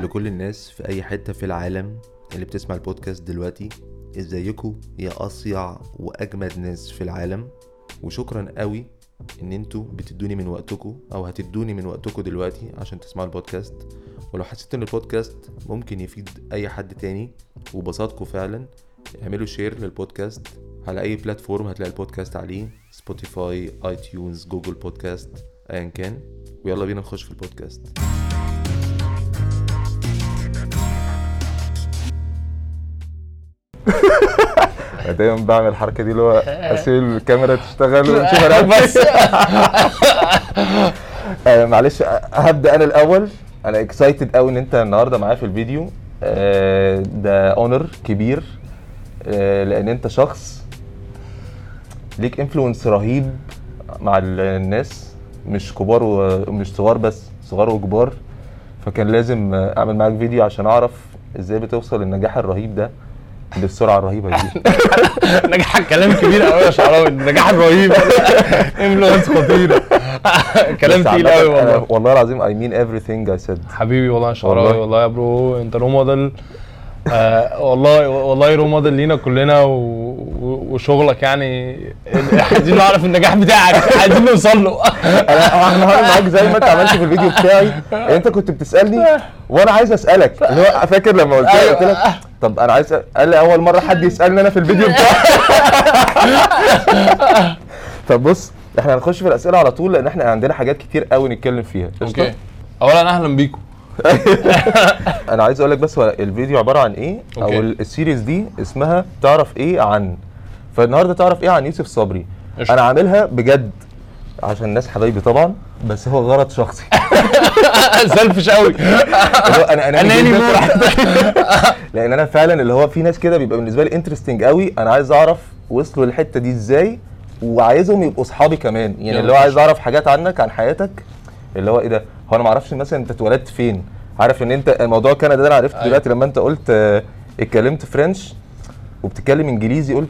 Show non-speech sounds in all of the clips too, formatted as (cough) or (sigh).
لكل الناس في أي حتة في العالم اللي بتسمع البودكاست دلوقتي ازيكم يا أصيع وأجمد ناس في العالم. وشكرا قوي إن أنتوا بتدوني من وقتكم أو هتدوني من وقتكم دلوقتي عشان تسمعوا البودكاست. ولو حسيت إن البودكاست ممكن يفيد أي حد تاني وبسطكم فعلا اعملوا شير للبودكاست. على أي platform هتلاقي البودكاست عليه Spotify iTunes Google Podcast ايا كان. ويلا بينا نخش في البودكاست. دايما بعمل الحركة دي اللي هو (laughs) أسيب الكاميرا تشتغل (laughs) ونشوف أنا بس. (laughs) آه، معلش هبدأ أنا الأول. أنا excited قوي إن أنت النهارده معايا في الفيديو. آه، ده honor كبير آه، لأن أنت شخص ليك influence رهيب مع ال- الناس مش كبار ومش صغار بس صغار وكبار. فكان لازم أعمل معاك فيديو عشان أعرف إزاي بتوصل للنجاح الرهيب ده. بالسرعه الرهيبة دي. (laughs) نجاح كلام كبير قوي يا شعراوي. النجاح رهيب (laughs) influence خطيرة. كلام تقيل قوي والله. والله العظيم I mean everything I said. حبيبي والله يا شعراوي والله. والله يا برو أنت role model آه والله والله role model لينا كلنا و... و... وشغلك يعني عايزين نعرف النجاح بتاعك عايزين نوصل له. أنا هعمل معاك زي ما أنت عملت في الفيديو بتاعي. أنت كنت بتسألني وأنا عايز أسألك. اللي هو فاكر لما قلت لك أيوة. قلت لك طب أنا عايز قال لي أول مرة حد يسألني أنا في الفيديو بتاعي. (laughs) طب بص إحنا هنخش في الأسئلة على طول لأن إحنا عندنا حاجات كتير قوي نتكلم فيها؟ okay. اولا أهلا بيكم. (laughs) أنا عايز أقول لك بس هو الفيديو عبارة عن إيه؟ أو okay. ال series دي اسمها تعرف إيه عن فالنهاردة تعرف إيه عن يوسف صبري. قشطة. أنا عاملها بجد عشان الناس حبايبي طبعا بس هو غرض شخصي. (laughs) selfish قوي أنا أنا اناني جداً. more لأن أنا فعلا اللي هو في ناس كده بيبقى بالنسبة لي interesting قوي أنا عايز أعرف وصلوا للحتة دي إزاي وعايزهم يبقوا أصحابي كمان. يعني اللي هو عايز أعرف حاجات عنك عن حياتك اللي هو إيه ده هو أنا ما أعرفش مثلا أنت اتولدت فين عارف إن أنت موضوع كندا ده أنا عرفت أيوة. دلوقتي لما أنت قلت آه، اتكلمت French وبتتكلم إنجليزي قلت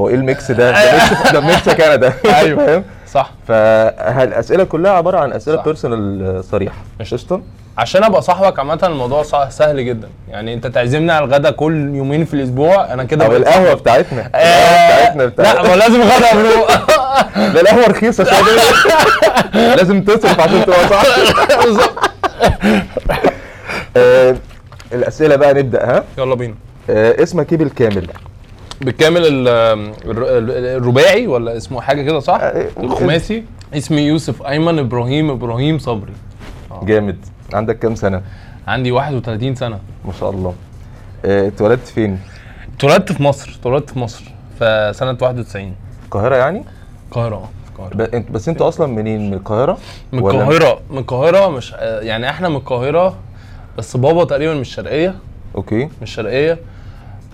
هو إيه ال mix ده ده mix (laughs) ده mix كندا أيوة. (laughs) فاهم صح فالأسئلة كلها عبارة عن أسئلة صح. personal صريحة قشطة. قشطة عشان ابقى صاحبك عامة الموضوع سهل جدا. يعني انت تعزمني على الغدا كل يومين في الأسبوع أنا كده أو القهوة. بتاعتنا. آه، بتاعتنا بتاعتنا لا ما لازم غدا يا برو. ده القهوة رخيصة شوية. (laughs) لازم تصرف عشان تبقى صح آه، الأسئلة بقى نبدأ ها؟ يلا بينا. آه، اسمك إيه بالكامل؟ بالكامل ال- الر- ال- الرباعي ولا اسمه حاجة كده صح؟ آه، الخماسي. اسمي يوسف أيمن إبراهيم إبراهيم صبري. جامد. عندك كام سنة؟ عندي 31 سنة. ما شاء الله. آه، اتولدت فين؟ اتولدت في مصر اتولدت في مصر في سنة 91 القاهرة يعني؟ القاهرة آه القاهرة. بس أنتوا أصلا منين؟ من القاهرة؟ من القاهرة من القاهرة مش آه، يعني إحنا من القاهرة بس بابا تقريبا من الشرقية. أوكي. من الشرقية.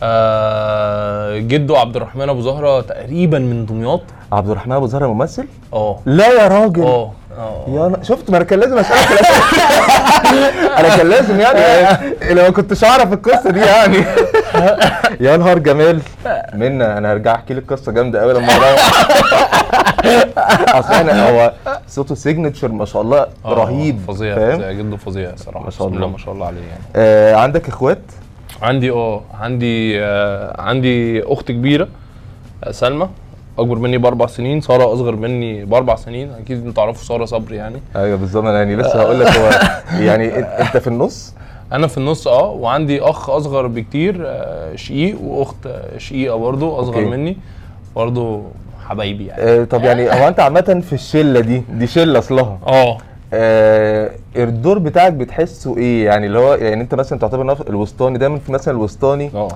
آه جده عبد الرحمن أبو زهرة تقريبا من دمياط. عبد الرحمن أبو زهرة ممثل؟ آه. لا يا راجل. آه آه يا شفت ما أنا كان لازم أسألك. (laughs) (laughs) أنا كان لازم يعني (laughs) لو ما كنتش أعرف القصة دي يعني. (laughs) يا نهار جمال. منا أنا هرجع أحكي لك قصة جامدة قوي لما أصل أنا هو صوته سيجنتشر ما شاء الله آه، رهيب فظيع فظيع جده فظيع صراحة. ما شاء الله. ما شاء الله عليه يعني. آه عندك إخوات؟ عندي آه عندي آه عندي أخت كبيرة آه سلمى. أكبر مني بأربع سنين سارة أصغر مني بأربع سنين أكيد أنتوا تعرفوا سارة صبري يعني. أيوه بالظبط. أنا يعني لسه هقول لك هو (laughs) يعني أنت في النص؟ أنا في النص آه وعندي أخ أصغر بكتير آه شقيق وأخت شقيقة برضو أصغر أوكي. مني برضو حبايبي يعني. آه طب يعني هو أنت عامة في الشلة دي دي شلة أصلها. آه. آه الدور بتاعك بتحسه إيه؟ يعني اللي هو يعني أنت مثلا تعتبر الوسطاني دايما في مثلا الوسطاني. آه.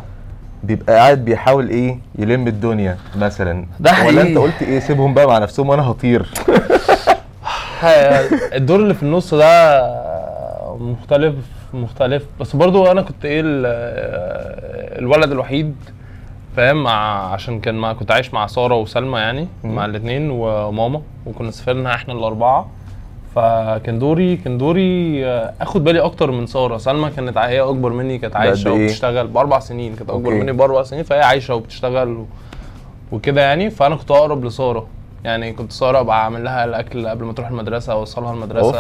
بيبقى قاعد بيحاول إيه يلم الدنيا مثلا. ده ولا حقيقي. أنت قلت إيه؟ سيبهم بقى مع نفسهم وأنا هطير. (laughs) الدور اللي في النص ده مختلف مختلف. بس برضو أنا كنت إيه ال- الولد الوحيد فاهم؟ مع عشان كان مع كنت عايش مع سارة وسلمى يعني مع الاثنين وماما وكنا سافرنا إحنا الأربعة. فكان دوري كان دوري آه، أخد بالي أكتر من سارة سلمى كانت هي أكبر مني كانت عايشة إيه؟ وبتشتغل بأربع سنين كانت أكبر. مني بأربع سنين فهي عايشة وبتشتغل و... وكده يعني فأنا كنت أقرب لسارة يعني كنت سارة أبقى أعمل لها الأكل قبل ما تروح المدرسة أوصلها المدرسة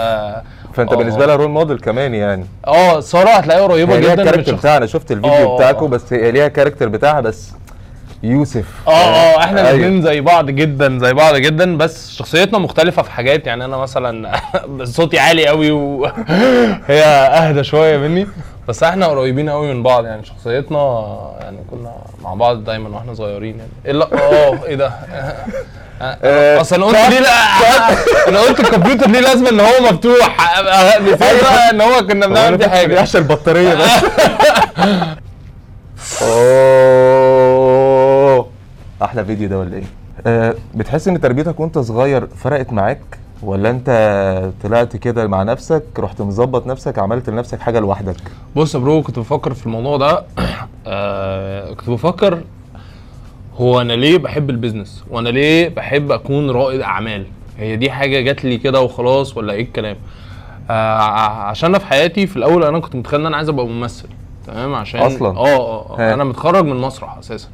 فأنت آه. بالنسبة لها role model كمان يعني آه سارة هتلاقيها قريبة جدا من ال character شخص بتاعها أنا شفت الفيديو آه. بتاعكم بس هي ليها character بتاعها بس يوسف. آه آه إحنا أيوة. الاثنين زي بعض جدا زي بعض جدا بس شخصيتنا مختلفة في حاجات. يعني أنا مثلا (laughs) صوتي عالي قوي وهي (laughs) أهدى شوية مني. بس إحنا قريبين قوي من بعض. يعني شخصيتنا يعني كنا مع بعض دايما وإحنا صغيرين. يعني إيه لا آه إيه ده؟ (laughs) آه، اصل أنا قلت ليه لا؟ أنا قلت الكمبيوتر ليه لازم إن هو مفتوح؟ نسيت بقى إن هو كنا بنعمل فيه حاجة. يحشى البطارية بس. أحلى فيديو ده ولا إيه؟ أه بتحس إن تربيتك وأنت صغير فرقت معاك؟ ولا أنت طلعت كده مع نفسك رحت مظبط نفسك عملت لنفسك حاجة لوحدك؟ بص يا برو كنت بفكر في الموضوع ده. (coughs) آه كنت بفكر هو أنا ليه بحب ال business؟ وأنا ليه بحب أكون رائد أعمال؟ هي دي حاجة جات لي كده وخلاص ولا إيه الكلام؟ آه عشان أنا في حياتي في الأول أنا كنت متخيل إن أنا عايز أبقى ممثل تمام؟ عشان أصلاً؟ آه آه ها. آه، أنا متخرج من مسرح أساسا.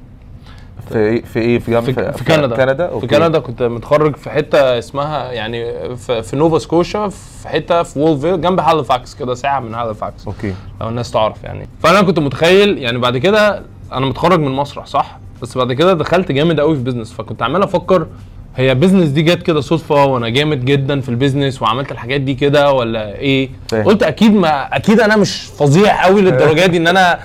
في إيه في إيه؟ في, جنب في, في كندا. كندا؟ في okay. كندا كنت متخرج في حتة اسمها يعني في, في نوفا سكوشا في حتة في وولفيل جنب هاليفاكس كده ساعة من هاليفاكس. okay. لو الناس تعرف يعني. فأنا كنت متخيل يعني بعد كده أنا متخرج من مسرح صح؟ بس بعد كده دخلت جامد قوي في business فكنت عمال أفكر هي business دي جت كده صدفة وأنا جامد جدا في ال business وعملت الحاجات دي كده ولا إيه؟ فاهم. قلت أكيد ما أكيد أنا مش فظيع قوي للدرجة دي إن أنا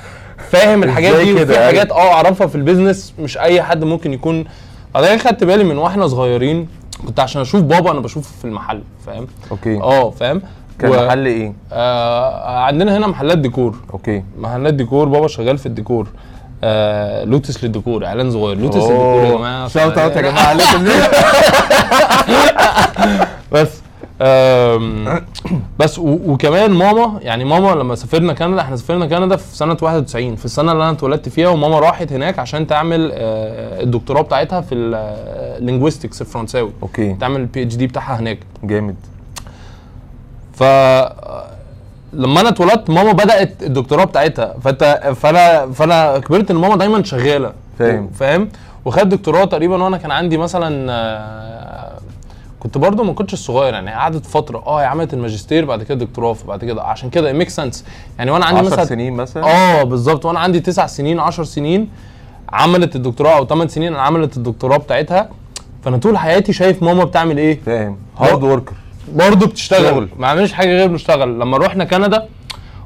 فاهم الحاجات دي؟ وفي أيوة. حاجات آه أعرفها في ال business مش أي حد ممكن يكون بعدين خدت بالي من وإحنا صغيرين كنت عشان أشوف بابا أنا بشوفه في المحل فاهم؟ okay. آه فاهم؟ كان و- محل إيه؟ آه عندنا هنا محلات ديكور. okay. محلات ديكور بابا شغال في الديكور. آه لوتس للديكور إعلان صغير. لوتس للديكور يا جماعة. shout out يا جماعة. (laughs) عليكم (laughs) بس. بس وكمان ماما يعني ماما لما سافرنا كندا إحنا سافرنا كندا في سنة 91 في السنة اللي أنا اتولدت فيها وماما راحت هناك عشان تعمل آه، الدكتوراه بتاعتها في ال linguistics الفرنساوي. okay. تعمل ال PhD بتاعها هناك. جامد. ف لما أنا اتولدت ماما بدأت الدكتوراه بتاعتها. فانت فأنا فأنا كبرت إن ماما دايما شغالة. فاهم. فاهم؟ وخدت دكتوراه تقريبا وأنا كان عندي مثلا آه، كنت برضو ما كنتش صغير يعني قعدت فترة آه هي عملت الماجستير بعد كده دكتوراه فبعد كده عشان كده make sense يعني وأنا عندي 10 مثلا سنين مثلا؟ آه بالظبط. وأنا عندي تسع سنين 10 سنين عملت الدكتوراه أو 8 سنين عملت الدكتوراه بتاعتها. فأنا طول حياتي شايف ماما بتعمل إيه؟ فاهم. hard worker برضه بتشتغل. ما عملش حاجة غير بنشتغل. لما رحنا كندا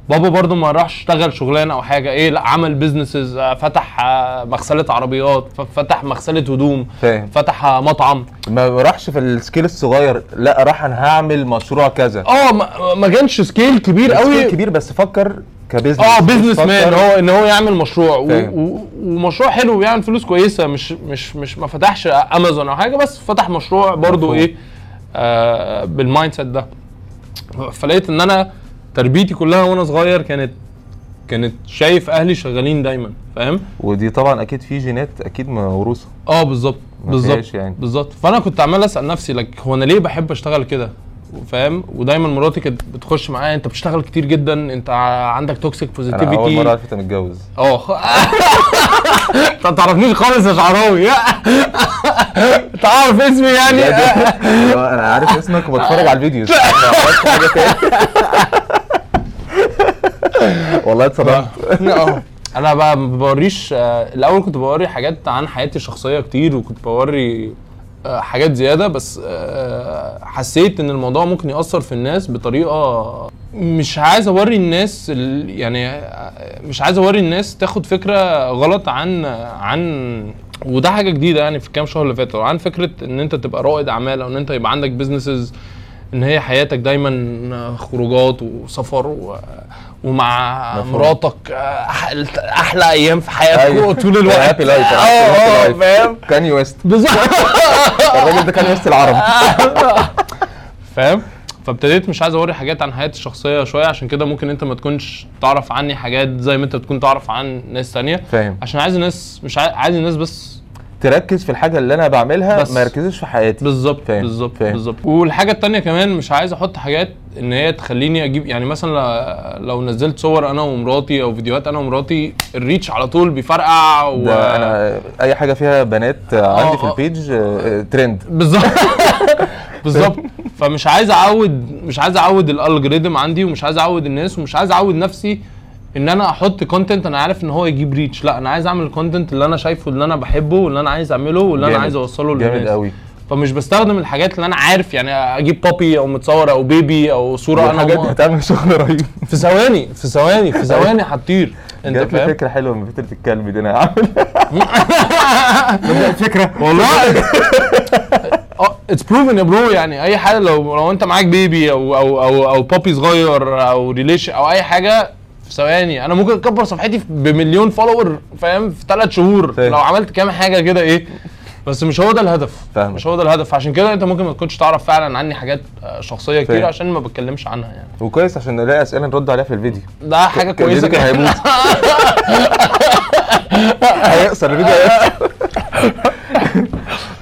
بابا برضه ما راحش اشتغل شغلانة أو حاجة. إيه؟ لا عمل businesses فتح آه، مغسله عربيات فتح مغسلة هدوم فاهم. فتح آه، مطعم. ما راحش في ال scale الصغير. لا راح أنا هعمل مشروع كذا. آه ما- كانش scale كبير scale قوي. كبير بس فكر ك business آه مش businessman هو إن هو يعمل مشروع. و- فاهم. و- ومشروع حلو ويعمل فلوس كويسة. مش مش مش ما فتحش امازون أو حاجة بس فتح مشروع برضو مفهوم. إيه آه بال mindset ده. فلقيت إن أنا تربيتي كلها وأنا صغير كانت كانت شايف أهلي شغالين دايما فاهم؟ ودي طبعا أكيد في جينات أكيد موروثة. آه بالظبط بالظبط يعني. بالظبط. فأنا كنت عمال أسأل نفسي لك هو أنا ليه بحب أشتغل كده؟ فاهم؟ ودايما مراتي كانت بتخش معايا أنت بتشتغل كتير جدا أنت عندك toxic أنا أول positivity مرة عرفت انت متجوز. آه انت ما (laughs) تعرفنيش خالص يا شعراوي. (laughs) تعرف اسمي يعني؟ أنا عارف اسمك وبتفرج على ال videos (laughs) ما عملتش حاجة تاني (laughs) والله اتصدمت. آه. أنا بقى ما بوريش آه، الأول كنت بوري حاجات عن حياتي الشخصية كتير وكنت بوري آه، حاجات زيادة بس آه، حسيت إن الموضوع ممكن يأثر في الناس بطريقة مش عايز أوري الناس ال- يعني مش عايز أوري الناس تاخد فكرة غلط عن عن وده حاجة جديدة يعني في الكام شهر اللي فاتوا عن فكرة إن أنت تبقى رائد أعمال أو إن أنت يبقى عندك businesses إن هي حياتك دايما خروجات وسفر و... ومع مفهوم. مراتك أحلى, أيام في حياتك أيوة. (laughs) طول الوقت. happy life آه آه فاهم؟ كاني ويست بالظبط. (laughs) الراجل ده كاني ويست العرب فاهم؟ فابتديت مش عايز أوري حاجات عن حياتي الشخصية شوية عشان كده ممكن أنت ما تكونش تعرف عني حاجات زي ما أنت بتكون تعرف عن ناس تانية. فاهم. عشان عايز الناس مش عايز الناس بس تركز في الحاجة اللي أنا بعملها بس. ما يركزوش في حياتي بالظبط بالظبط. بالظبط والحاجة التانية كمان مش عايز أحط حاجات إن هي تخليني أجيب يعني مثلا لو نزلت صور أنا ومراتي أو فيديوهات أنا ومراتي ال reach على طول بيفرقع و... ده أنا أي حاجة فيها بنات عندي في آه. البيج آه، ترند بالظبط (laughs) بالظبط فمش عايز أعود مش عايز أعود ال algorithm عندي ومش عايز أعود الناس ومش عايز أعود نفسي ان أنا أحط content أنا عارف ان هو يجيب reach لا أنا عايز اعمل ال content اللي أنا شايفه اللي أنا بحبه واللي أنا عايز اعمله واللي أنا جامد. عايز اوصله جامد للناس. قوي. فمش بستخدم الحاجات اللي أنا عارف يعني أجيب puppy أو متصور أو baby أو صورة أنا الحاجات دي هتعمل شغل رهيب. في ثواني في ثواني في ثواني (laughs) هتطير. انت جات لي فكرة حلوة من فكرة الكلب دي أنا هعمل (laughs) فكرة. والله. (laughs) it's proven يا برو يعني اي حاجة لو لو انت معاك baby أو أو أو أو puppy صغير أو relation أو اي حاجة في ثواني أنا ممكن أكبر صفحتي بمليون follower فاهم؟ في ثلاث شهور. فاهم. لو عملت كام حاجة كده إيه؟ بس مش هو ده الهدف. فاهمك. مش هو ده الهدف. عشان كده أنت ممكن ما تكونش تعرف فعلا عني حاجات آه، شخصية كتير فاهم. عشان ما بتكلمش عنها يعني. وكويس عشان نلاقي أسئلة نرد عليها في الفيديو. ده حاجة كويسة كان هيموت. (laughs) هيقصر الفيديو.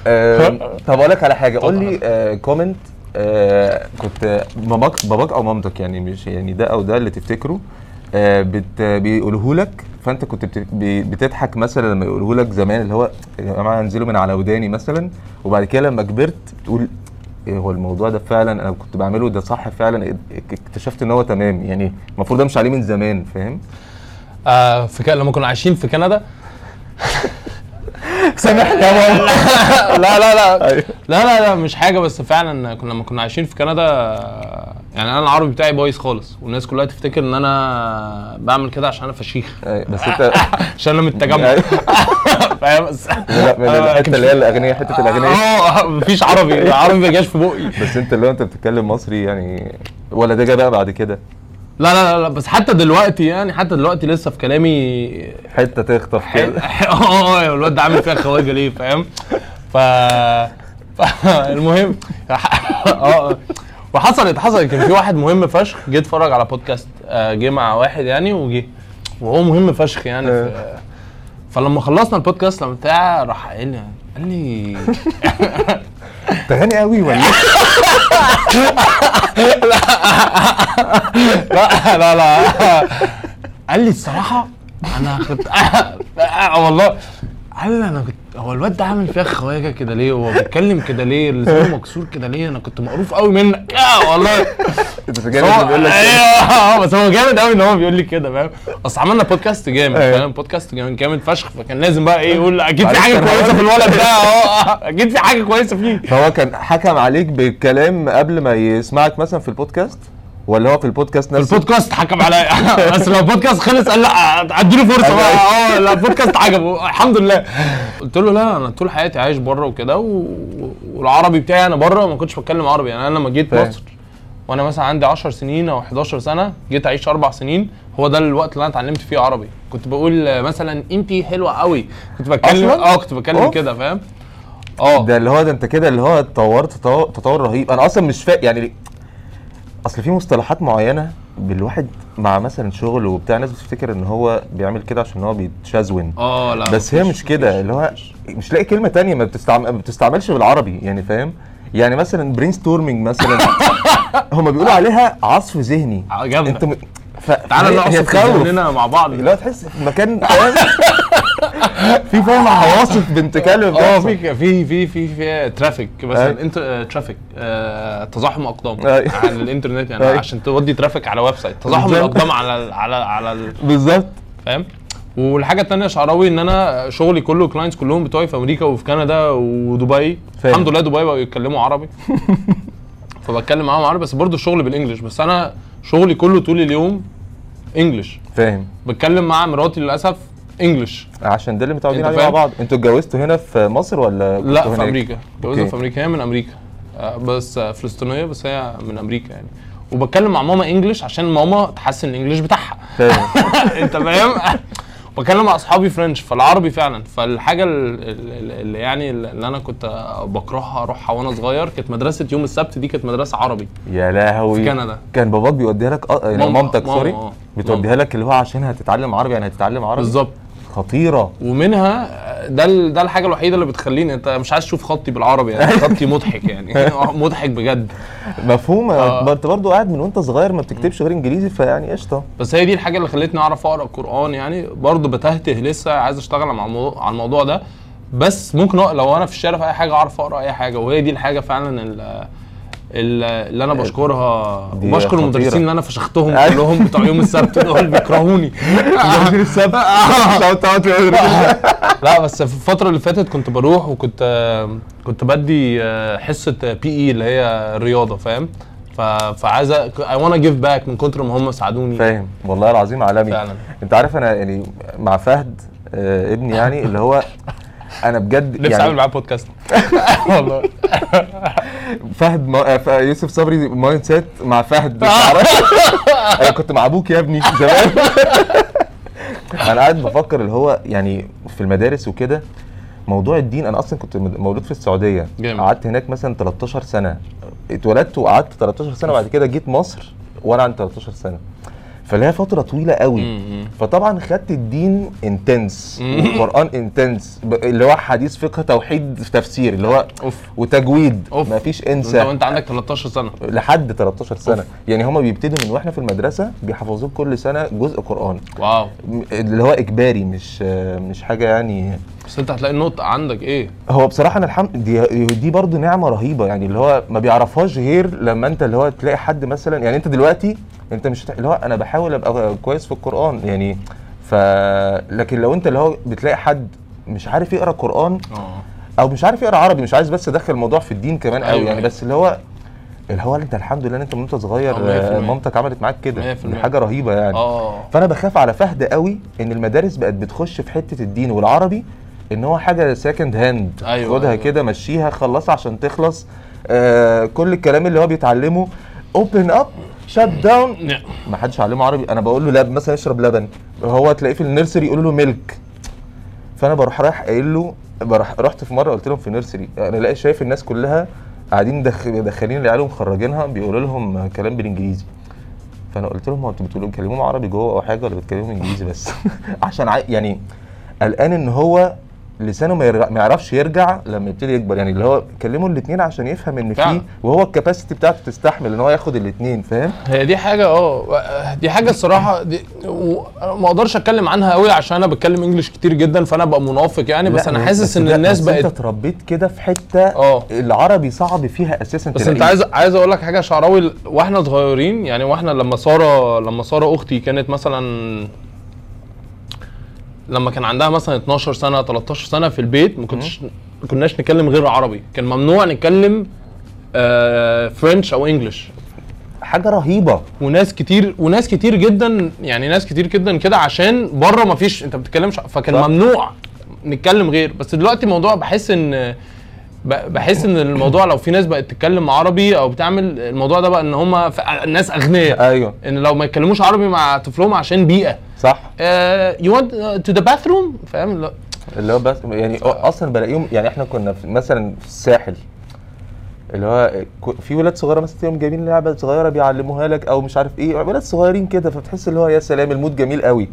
آه، طب أقول لك على حاجة. قول لي كومنت كنت باباك باباك أو مامتك يعني مش يعني ده أو ده اللي تفتكره؟ آه، بيقوله لك فأنت كنت بتضحك مثلا لما يقوله لك زمان اللي هو يا جماعة انزلوا من على وداني مثلا وبعد كده لما كبرت تقول إيه هو الموضوع ده فعلا أنا كنت بعمله ده صح فعلا اكتشفت إن هو تمام يعني المفروض أمشي عليه من زمان فاهم؟ آه في كده لما كنا عايشين في كندا. (laughs) سامحني يا ماما. لا لا لا (laughs) أيوة. لا لا لا مش حاجة بس فعلا كنا لما كنا عايشين في كندا يعني أنا العربي بتاعي بايظ خالص والناس كلها تفتكر إن أنا بعمل كده عشان أنا فشيخ. أيوة، بس أنت (laughs) عشان أنا من التجمع. أيوة. (laughs) فاهم؟ بس آه، الحتة اللي هي الأغنية حتة الأغنية. آه مفيش عربي العربي ما جاش في بقي بس أنت اللي هو أنت بتتكلم مصري يعني ولا ده جه بقى بعد كده؟ لا لا لا- بس حتى دلوقتي يعني حتى دلوقتي لسه في كلامي حتة تخطف (laughs) كده. آه الواد ده عامل فيها خواجة ليه فاهم؟ ف المهم (laughs) آه وحصلت حصلت كان في واحد مهم فشخ جه اتفرج على بودكاست آه، جه مع واحد يعني وجه وهو مهم فشخ يعني فلما خلصنا البودكاست لما بتاع راح قايل لي قال لي انت غني قوي ولا لا لا لا. قال لي الصراحة أنا كنت (laughs) والله لي أنا كنت هو الواد ده عامل فيها خواجة كده ليه؟ هو بيتكلم كده ليه؟ لسانه (laughs) مكسور كده ليه؟ أنا كنت مقروف قوي منك. آه والله. (laughs) أنت جامد بيقول لك. أيوه. (laughs) بس هو جامد قوي إن هو بيقول لي كده فاهم؟ أصل عملنا بودكاست جامد أيوة. فاهم؟ بودكاست جامد جامد فشخ فكان لازم بقى إيه يقول أكيد في حاجة كويسة في الولد ده. آه. أكيد في حاجة كويسة فيه. فهو كان حكم عليك بالكلام قبل ما يسمعك مثلا في البودكاست ولا هو في البودكاست نفسه. البودكاست حكم عليا. (laughs) بس لو البودكاست خلص قال لا أديله فرصة بقى. آه لا البودكاست عجبه. الحمد لله. قلت له لا أنا طول حياتي عايش بره وكده و... والعربي بتاعي أنا بره ما كنتش بتكلم عربي. يعني أنا لما جيت. مصر وأنا مثلا عندي 10 سنين أو 11 سنة جيت أعيش أربع سنين هو ده الوقت اللي أنا اتعلمت فيه عربي. كنت بقول مثلا انت حلوة قوي كنت بتكلم؟ آه كنت بتكلم. كده فاهم؟ آه. ده اللي هو ده أنت كده اللي هو اتطورت تطور, تطور رهيب. أنا أصلا مش فاهم يعني أصل في مصطلحات معينة بالواحد مع مثلا شغل وبتاع ناس بتفتكر إن هو بيعمل كده عشان هو بيتشازون آه لا بس هي مش كده اللي هو. مش لاقي كلمة تانية ما, بتستعم... ما بتستعملش بالعربي يعني فاهم؟ يعني مثلا brainstorming مثلا (laughs) هم بيقولوا عليها عصف ذهني. آه، جامدة. أنت م... ف... تعالى ذهننا مع بعض. هو تحس مكان فاهم؟ (laughs) (laughs) في فاهم عواصف بنت كلب آه. في في في في في traffic. مثلا انت آه، traffic آه، تزاحم أقدام. على الإنترنت يعني. عشان تودي traffic على website تزاحم. الأقدام على على على ال- بالظبط فاهم والحاجة الثانية شعراوي إن أنا شغلي كله clients كلهم بتوعي في أمريكا وفي كندا ودبي فاهم. الحمد لله دبي بقوا يتكلموا عربي (laughs) فبتكلم معاهم عربي بس برضه الشغل بال English بس أنا شغلي كله طول اليوم English فاهم بتكلم مع مراتي للأسف English عشان ده اللي متعودين عليه مع؟ بعض. أنتوا اتجوزتوا هنا في مصر ولا لا في هناك؟ أمريكا. okay. في أمريكا. هي من أمريكا. آه، بس آه، فلسطينية بس هي من أمريكا يعني. وبتكلم مع ماما English عشان ماما تحسن ال English بتاعها. (laughs) أنت فاهم؟ بتكلم مع أصحابي French فالعربي فعلا. فالحاجة ال- ال- اللي يعني اللي أنا كنت بكرهها أروحها وأنا صغير كانت مدرسة يوم السبت دي كانت مدرسة عربي. يا لهوي. في كندا. كان باباك بيوديها لك يعني مامتك سوري. بتوديها لك اللي هو عشان هتتعلم عربي يعني هتتعلم عربي؟ بالظبط. خطيرة. ومنها ده ده الحاجة الوحيدة اللي بتخليني انت مش عايز تشوف خطي بالعربي يعني. خطي مضحك يعني. (laughs) مضحك بجد. مفهوم. آه. انت برضو قاعد من وانت صغير ما بتكتبش غير انجليزي فيعني قشطة. بس هي دي الحاجة اللي خلتني أعرف أقرأ القران يعني. برضه بتهته لسه عايز أشتغل على الموضوع على الموضوع ده. بس ممكن لو أنا في الشارع في أي حاجة أعرف أقرأ أي حاجة. وهي دي الحاجة فعلا ال- ال- اللي أنا بشكرها وبشكر. المدرسين اللي أنا فشختهم. كلهم بتوع يوم السبت دول بيكرهوني (laughs) (laughs) لا بس في الفترة اللي فاتت كنت بروح وكنت كنت بدي حصة PE اللي هي الرياضة فاهم؟ فعايز I wanna give back من كتر ما هم ساعدوني فاهم والله العظيم عالمي فعلا. أنت عارف أنا يعني مع فهد آه ابني يعني اللي هو أنا بجد نفسي أعمل يعني معاه بودكاست (laughs) والله. فهد ما... آه، ف- يوسف صبري mindset مع فهد. (laughs) أنا كنت مع أبوك يا ابني زمان. (laughs) أنا قاعد بفكر اللي هو يعني في المدارس وكده موضوع الدين أنا أصلا كنت مولود في السعودية. قعدت هناك مثلا 13 سنة. اتولدت وقعدت 13 سنة وبعد كده جيت مصر وأنا عندي 13 سنة. هي فترة طويلة قوي. مم. فطبعا خدت الدين intense. والقرآن intense اللي هو حديث فقه توحيد في تفسير اللي هو أوف. وتجويد أوف. مفيش انت انسى. وانت عندك 13 سنة. لحد 13 سنة. يعني هما بيبتدوا من وإحنا في المدرسة بيحفظوك كل سنة جزء قرآن. واو. اللي هو إجباري مش مش حاجة يعني بس انت هتلاقي النقطة عندك إيه؟ هو بصراحة أنا الحمد دي دي برضو نعمة رهيبة يعني اللي هو ما بيعرفهاش غير لما انت اللي هو تلاقي حد مثلا يعني انت دلوقتي انت مش اللي هو أنا بحاول أبقى كويس في القرآن يعني ف لكن لو انت اللي هو بتلاقي حد مش عارف يقرأ قرآن آه أو مش عارف يقرأ عربي مش عايز بس ادخل الموضوع في الدين كمان قوي أيوة، يعني أيوة. بس اللي هو اللي هو انت الحمد لله إن انت وأنت صغير المية. مامتك عملت معاك كده 100%. دي حاجة رهيبة يعني آه فأنا بخاف على فهد قوي إن المدارس بقت بتخش في حتة الدين والعربي إن هو حاجة second hand أيوة، خدها أيوة. كده مشيها خلصها عشان تخلص. آه كل الكلام اللي هو بيتعلمه open up shut down. ما حدش علمه عربي. أنا بقول له لب مثلا اشرب لبن. هو تلاقيه في النيرسري يقولوا له ميلك فأنا بروح رايح قايل له بروح رحت في مرة قلت لهم في نيرسري. أنا الاقي شايف الناس كلها قاعدين مدخلين العيال ومخرجينها بيقولوا لهم كلام بالإنجليزي. فأنا قلت لهم هو أنتوا بتقولوا بتكلموهم عربي جوه أو حاجة ولا بتكلموهم إنجليزي بس؟ (laughs) عشان. يعني قلقان إن هو لسانه ما, يعرفش يرجع لما يبتدي يكبر يعني اللي هو كلمه الاثنين عشان يفهم إن. فيه وهو الكباسيتي بتاعته تستحمل إن هو ياخد الاثنين فاهم هي دي حاجة آه دي حاجة الصراحة دي ما أقدرش اتكلم عنها قوي عشان أنا بتكلم انجلش كتير جدا فأنا ابقى منافق يعني بس أنا حاسس إن الناس بس أنت بقت اتربيت كده في حتة آه. العربي صعب فيها أساسا بس أنت. عايز عايز أقول لك حاجة شعراوي وإحنا صغيرين يعني وإحنا لما ساره لما ساره أختي كانت مثلا لما كان عندها مثلا 12 سنة 13 سنة في البيت ما كنتش ما كناش نتكلم غير عربي. كان ممنوع نتكلم آه French أو English حاجة رهيبة. وناس كتير وناس كتير جدا يعني ناس كتير جدا كده عشان بره ما فيش انت بتتكلمش فكان صح. ممنوع نتكلم غير. بس دلوقتي الموضوع بحس إن بحس إن الموضوع لو في ناس بقت تتكلم عربي أو بتعمل الموضوع ده بقى إن هم ناس أغنياء. أيوه. إن لو ما يتكلموش عربي مع طفلهم عشان بيئة. صح. you want to the bathroom فاهم؟ لا اللي هو بس يعني أصلا بلاقيهم يعني إحنا كنا في مثلا في الساحل اللي هو في ولاد صغيرة مثلا تلاقيهم جايبين لعبة صغيرة بيعلموها لك أو مش عارف إيه ولاد صغيرين كده فبتحس اللي هو يا سلام ال mood جميل قوي.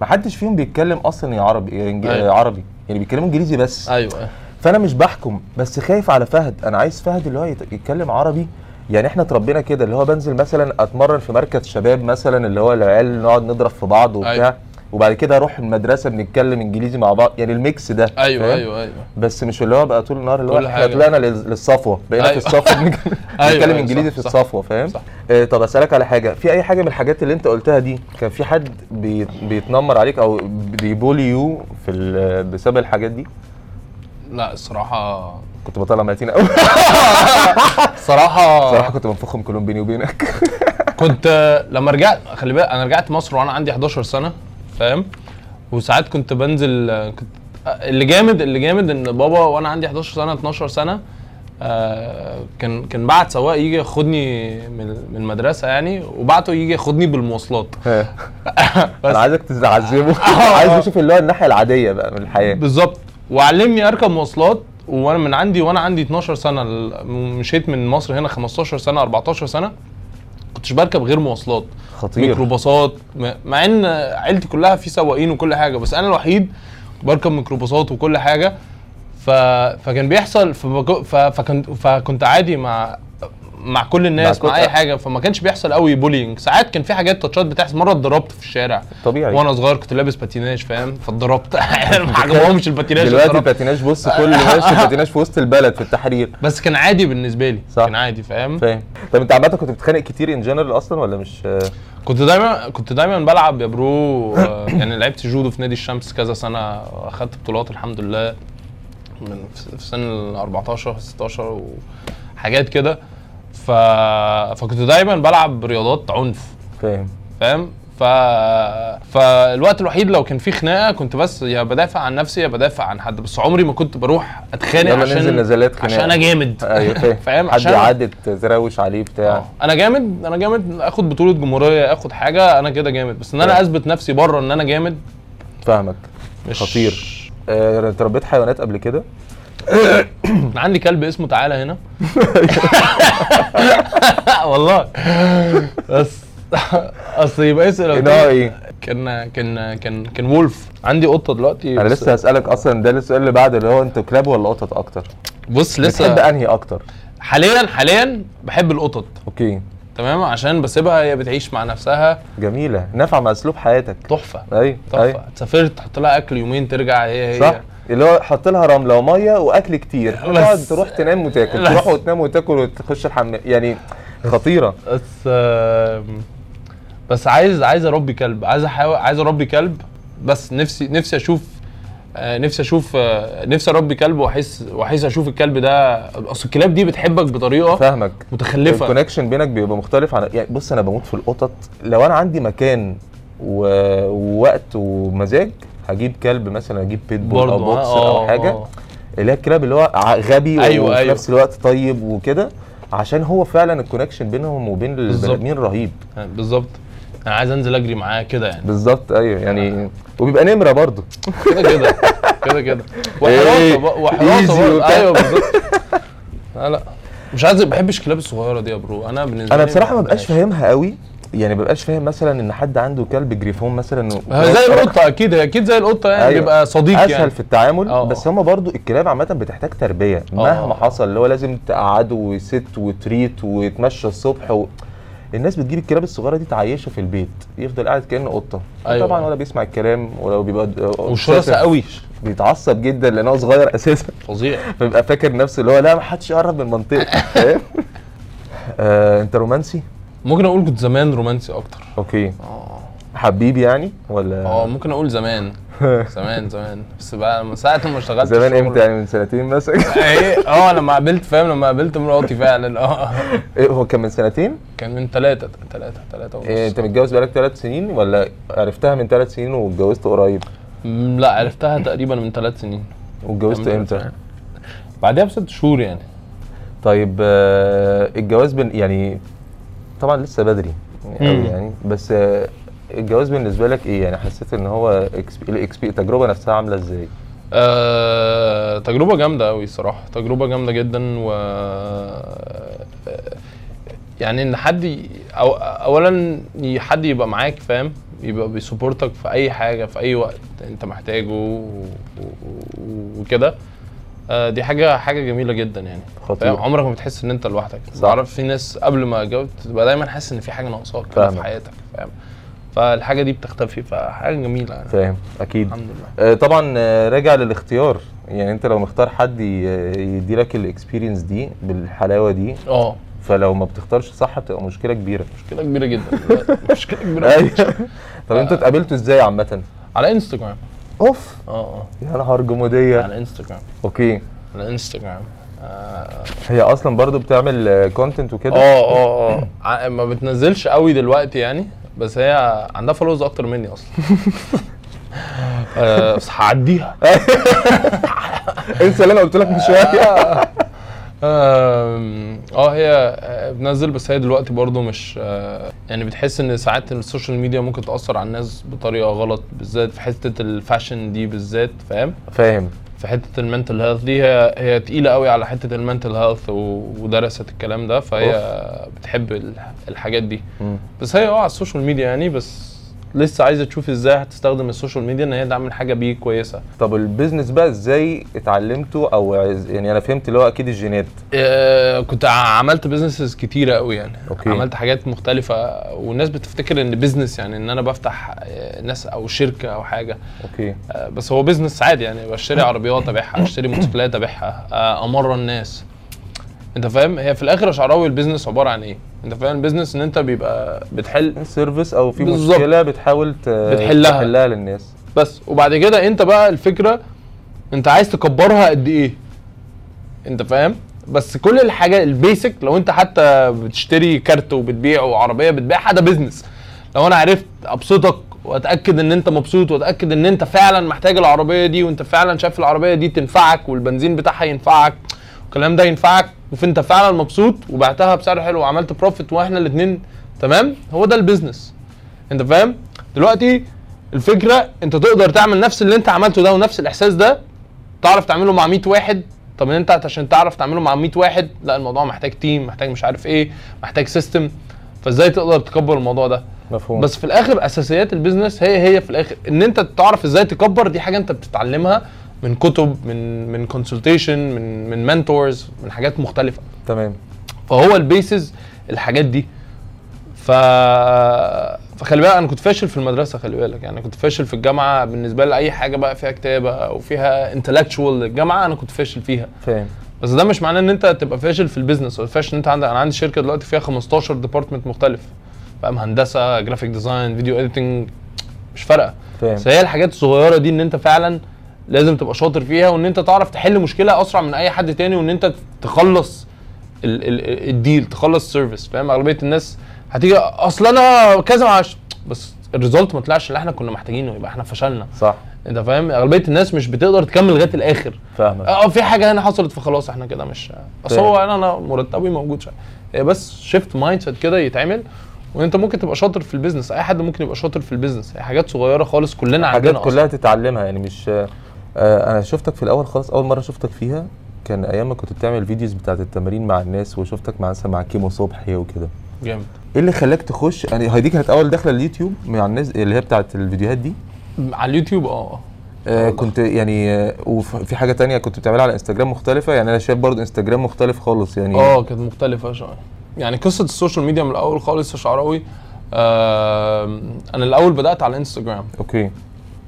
ما حدش فيهم بيتكلم أصلا يا عربي يا إنج- أيوة. عربي يعني بيتكلموا إنجليزي بس. أيوه. فانا مش بحكم بس خايف على فهد أنا عايز فهد اللي هو يت- يتكلم عربي يعني إحنا اتربينا كده اللي هو بنزل مثلا أتمرن في مركز شباب مثلا اللي هو العيال نقعد نضرب في بعض وبتاع أيوة. وبعد كده أروح المدرسة بنتكلم إنجليزي مع بعض يعني ال mix ده أيوه؟ أيوه أيوه بس مش اللي هو بقى طول النهار اللي هو إحنا. طلعنا لل- للصفوة بقينا أيوة. في الصفوة بنتكلم (laughs) أيوة، بنتكلم أيوة، إنجليزي في. الصفوة فاهم صح. آه طب أسألك على حاجة في أي حاجة من الحاجات اللي أنت قلتها دي كان في حد بي بيتنمر عليك أو بيبولي يو في بسبب الحاجات دي لا الصراحة كنت بطلع ميتين قوي الصراحه (laughs) صراحة كنت بنفخهم كلهم بيني وبينك. (laughs) كنت لما رجعت خلي بالك أنا رجعت مصر وأنا عندي 11 سنة فاهم؟ وساعات كنت بنزل كنت اللي جامد اللي جامد إن بابا وأنا عندي 11 سنة 12 سنة آه كان كان بعت سواق يجي ياخدني من من المدرسة يعني وبعته يجي ياخدني بالمواصلات. (laughs) أنا عايزك تعذبه عايز أشوف اللي هو الناحية العادية بقى من الحياة. بالظبط. وعلمني أركب مواصلات وأنا من عندي وأنا عندي 12 سنة مشيت من مصر هنا 15 سنة 14 سنة كنتش بركب غير مواصلات خطير. ميكروباصات مع إن عيلتي كلها في سواقين وكل حاجة بس أنا الوحيد بركب ميكروباصات وكل حاجة ف... فكان بيحصل فبج... ف... فكنت فكنت عادي مع مع كل الناس مع مع, أي حاجة. فما كانش بيحصل قوي bullying ساعات كان في حاجات touch ات بتحصل. مرة اتضربت في الشارع. طبيعي. وأنا صغير كنت لابس patinage فاهم؟ فاتضربت. (laughs) ما (laughs) عجبهمش ال patinage دلوقتي. ال patinage بص كل (laughs) ماشي ال patinage في وسط البلد في التحرير. بس كان عادي بالنسبة لي. صح. كان عادي فاهم؟ فاهم. طب انت عامة كنت بتتخانق كتير in general أصلا ولا مش؟ كنت دايما كنت دايما بلعب يا برو. آه، يعني لعبت جودو في نادي الشمس كذا سنة. أخدت بطولات الحمد لله. من في سن ال 14 16 وحاجات كده. ف... فكنت دايما بلعب رياضات عنف. فاهم. فاهم؟ ف... فالوقت الوحيد لو كان في خناقة كنت بس يا بدافع عن نفسي يا بدافع عن حد. بس عمري ما كنت بروح أتخانق عشان ننزل نزلات خناقة. عشان أنا جامد. أيوه فاهم. (laughs) فاهم؟ حد يعدي تزروش عليه بتاع. آه. أنا جامد أنا جامد. آخد بطولة جمهورية آخد حاجة أنا كده جامد. بس إن أنا. أثبت نفسي بره إن أنا جامد فاهمك. مش خطير. آه، انت ربيت حيوانات قبل كده؟ (coughs) عندي كلب اسمه تعالى هنا. (laughs) والله. بس. اصل يبقى اسأل نوعه إيه؟ كان كان كان كان وولف عندي قطة دلوقتي. أنا لسه هسألك أصلا ده السؤال اللي بعده اللي هو انت كلاب ولا قطط أكتر؟ بص بتحب لسه أنهي أكتر؟ حاليا حاليا بحب القطط. أوكي. تمام؟ عشان بسيبها هي بتعيش مع نفسها. جميلة. نافعة مع أسلوب حياتك. تحفة. أيوه تحفة. أيوه سافرت تحط لها أكل يومين ترجع هي هي. صح. اللي هو حط لها رملة ومية وأكل كتير. تقعد تروح تنام وتاكل. تروح وتنام وتاكل وتخش الحمام. يعني خطيرة. بس بس عايز عايز أربي كلب. عايز احاول عايز أربي كلب. بس نفسي نفسي أشوف آه، نفسي أشوف آه، نفسي أربي كلب وأحس وأحس أشوف الكلب ده. أصل الكلاب دي بتحبك بطريقة فاهمك. متخلفة. ال connection بينك بيبقى مختلف عن يعني بص أنا بموت في القطط. لو أنا عندي مكان و... ووقت ومزاج هجيب كلب مثلا أجيب pit bull أو بوكسر أو حاجة اللي هي الكلاب اللي هو غبي أيوة، وفي أيوة. نفس الوقت طيب وكده عشان هو فعلا ال connection بينهم وبين البني ادمين رهيب. بالظبط. أنا عايز أنزل أجري معاه كده يعني. بالظبط أيوه يعني وبيبقى نمرة برضه. كده كده كده كده. إيه، وحراسة بقى- وحراسه. أيوه بالظبط. لا لا. مش عايز ما بحبش الكلاب الصغيرة دي يا bro. أنا بالنسبة أنا بصراحة ما بقاش. فاهمها قوي. يعني ما بقاش فاهم مثلا إن حد عنده كلب جريفون مثلا زي القطة أكيد أكيد زي القطة يعني أيوة. بيبقى صديق أسهل يعني في التعامل آه. بس هما برضو الكلاب عامة بتحتاج تربية. مهما حصل اللي هو لازم تقعده ويتتريت ويتمشى الصبح و... الناس بتجيب الكلاب الصغيرة دي تعيشة في البيت يفضل قاعد كأنه قطة. أيوة. طبعا ولا بيسمع الكلام ولو بيبقى وشرسه obsessive. قوي. بيتعصب جدا لأن هو صغير أساسا. فظيع. (laughs) فبيبقى فاكر نفسه اللي هو لا ما حدش يقرب من منطقتي فاهم؟ (laughs) آه، أنت رومانسي؟ ممكن أقول كنت زمان رومانسي أكتر. أوكي. آه. حبيبي يعني ولا؟ آه ممكن أقول زمان. (laughs) زمان زمان. بس بقى من ساعة ما اشتغلت زمان إمتى يعني؟ من سنتين مثلا إيه آه لما قابلت فاهم؟ لما قابلت مراتي فعلا. آه. (laughs) إيه هو كان من سنتين؟ كان من ثلاثة ثلاثة ثلاثة ونص. إيه أنت متجوز بقالك ثلاث سنين ولا عرفتها من ثلاث سنين واتجوزت قريب؟ لا عرفتها تقريبا من ثلاث سنين. واتجوزت إمتى؟ بعدها بست شهور يعني. طيب آه، الجواز بن يعني طبعا لسه بدري قوي. يعني بس الجواز بالنسبة لك إيه؟ يعني حسيت إن هو التجربة نفسها عاملة إزاي؟ آه، تجربة جامدة أوي الصراحة تجربة جامدة جدا و يعني إن حد ي... أو... أولا ي- حد يبقى معاك فاهم؟ يبقى بي support ك في أي حاجة في أي وقت أنت محتاجه و... و... آه، دي حاجة حاجة جميلة جدا يعني. خطير. عمرك ما بتحس إن أنت لوحدك. صح. بعرف في ناس قبل ما تجوز تبقى دايما حاسس إن في حاجة ناقصاك في. حياتك فاهم؟ فالحاجة دي بتختفي فحاجة جميلة يعني. فاهم أكيد. الحمد لله. آه، طبعا آه، راجع للاختيار. يعني أنت لو مختار حد يدي لك ال experience دي بالحلاوة دي آه. فلو ما بتختارش صح بتبقى مشكلة كبيرة. مشكلة كبيرة جدا. (laughs) مشكلة كبيرة جدا. طب أنتوا اتقابلتوا إزاي عامة؟ على إنستجرام. oof? آه آه. يا نهار جمودية على انستجرام أوكي. على انستجرام آه. هي أصلا برضو بتعمل content وكده؟ آه آه (clears throat) ع- ما بتنزلش قوي دلوقتي يعني بس هي عندها followers أكتر مني أصلا. (laughs) آه، بس هعديها. (laughs) انسى اللي أنا قلت لك من شوية. (laughs) آه هي آه، بتنزل بس هي دلوقتي برضو مش آه، يعني بتحس إن ساعات ال social media ممكن تأثر على الناس بطريقة غلط بالذات في حتة ال fashion دي بالذات فاهم؟ فاهم. في حتة ال mental health دي هي هي تقيلة قوي على حتة ال mental health ودرست الكلام ده فهي بتحب ال- الحاجات دي. مم. بس هي آه على ال social media يعني بس لسه عايزة تشوف إزاي هتستخدم ال social media ان هي تعمل حاجة بيه كويسة. طب ال business بقى إزاي اتعلمته أو يعني أنا فهمت اللي هو أكيد الجينات. آه، كنت عملت businesses كتيرة قوي يعني. أوكي. عملت حاجات مختلفة والناس بتفتكر ان business يعني ان أنا بفتح آه، ناس أو شركة أو حاجة. أوكي. آه، بس هو business عادي يعني بشتري عربيات أبيعها أشتري موتوسيكلات أبيعها آه، أمرن الناس. انت فاهم؟ هي في الآخر يا شعراوي ال business عبارة عن إيه؟ انت فاهم ال business ان انت بيبقى بتحل service أو في بالظبط. مشكلة بتحاول بتحلها. تحلها للناس. بس. وبعد كده انت بقى الفكرة انت عايز تكبرها قد إيه؟ انت فاهم؟ بس كل الحاجات ال basic لو انت حتى بتشتري كارت وبتبيع وعربية بتبيعها ده business لو أنا عرفت ابسطك واتأكد ان انت مبسوط واتأكد ان انت فعلا محتاج العربية دي وانت فعلا شايف العربية دي تنفعك والبنزين بتاعها ينفعك والكلام ده ينفعك وانت فعلا مبسوط وبعتها بسعر حلو وعملت profit وإحنا الاثنين تمام؟ هو ده ال business انت فاهم؟ دلوقتي الفكرة انت تقدر تعمل نفس اللي انت عملته ده ونفس الإحساس ده تعرف تعمله مع 100 واحد. طب انت عشان تعرف تعمله مع 100 واحد لا الموضوع محتاج team محتاج مش عارف إيه محتاج system فازاي تقدر تكبر الموضوع ده؟ مفهوم. بس في الآخر أساسيات ال business هي هي في الآخر. إن انت تعرف إزاي تكبر دي حاجة انت بتتعلمها من كتب من من consultation من من mentors من حاجات مختلفة. تمام. فهو ال basis الحاجات دي. ف فخلي بالك أنا كنت فاشل في المدرسة خلي بالك. يعني كنت فاشل في الجامعة. بالنسبة لي أي حاجة بقى فيها كتابة أو فيها intellectual الجامعة أنا كنت فاشل فيها. فاهم. بس ده مش معناه إن أنت تبقى فاشل في ال business ولا فاشل إن أنت عندك. أنا عندي شركة دلوقتي فيها 15 department مختلف. فاهم؟ هندسة graphic design video editing مش فارقة. فاهم. بس هي الحاجات الصغيرة دي إن أنت فعلا لازم تبقى شاطر فيها وإن أنت تعرف تحل مشكلة أسرع من أي حد تاني وإن أنت تخلص ال ال deal تخلص service فاهم؟ أغلبية الناس هتيجي أصل أنا كذا معش بس ال result ما طلعش اللي إحنا كنا محتاجينه يبقى إحنا فشلنا. صح. أنت فاهم؟ أغلبية الناس مش بتقدر تكمل لغاية الآخر. فاهمك. آه في حاجة هنا حصلت فخلاص إحنا كده مش بس فاهم. هو أنا أنا مرتبي موجود شوية. هي بس shift mindset كده يتعمل وانت ممكن تبقى شاطر في ال business أي حد ممكن يبقى شاطر في ال business هي حاجات صغيرة خالص كلنا حاجات عندنا كلها تتعلمها يعني مش آه أنا شفتك في الأول خالص أول مرة شفتك فيها. كان أيام ما كنت بتعمل videos بتاعت التمارين مع الناس وشفتك مع مثلا مع كيمو صبحي وكده. جامد. إيه اللي خلاك تخش؟ يعني هي دي كانت أول دخلة اليوتيوب مع الناس اللي هي بتاعت الفيديوهات دي؟ على اليوتيوب آه آه. كنت يعني آه وفي حاجة تانية كنت بتعملها على إنستجرام مختلفة؟ يعني أنا شايف برضو إنستجرام مختلف خالص يعني آه كانت مختلفة شوية. يعني قصة السوشيال ميديا من الأول خالص يا شعراوي آه أنا الأول بدأت على إنستجرام. okay.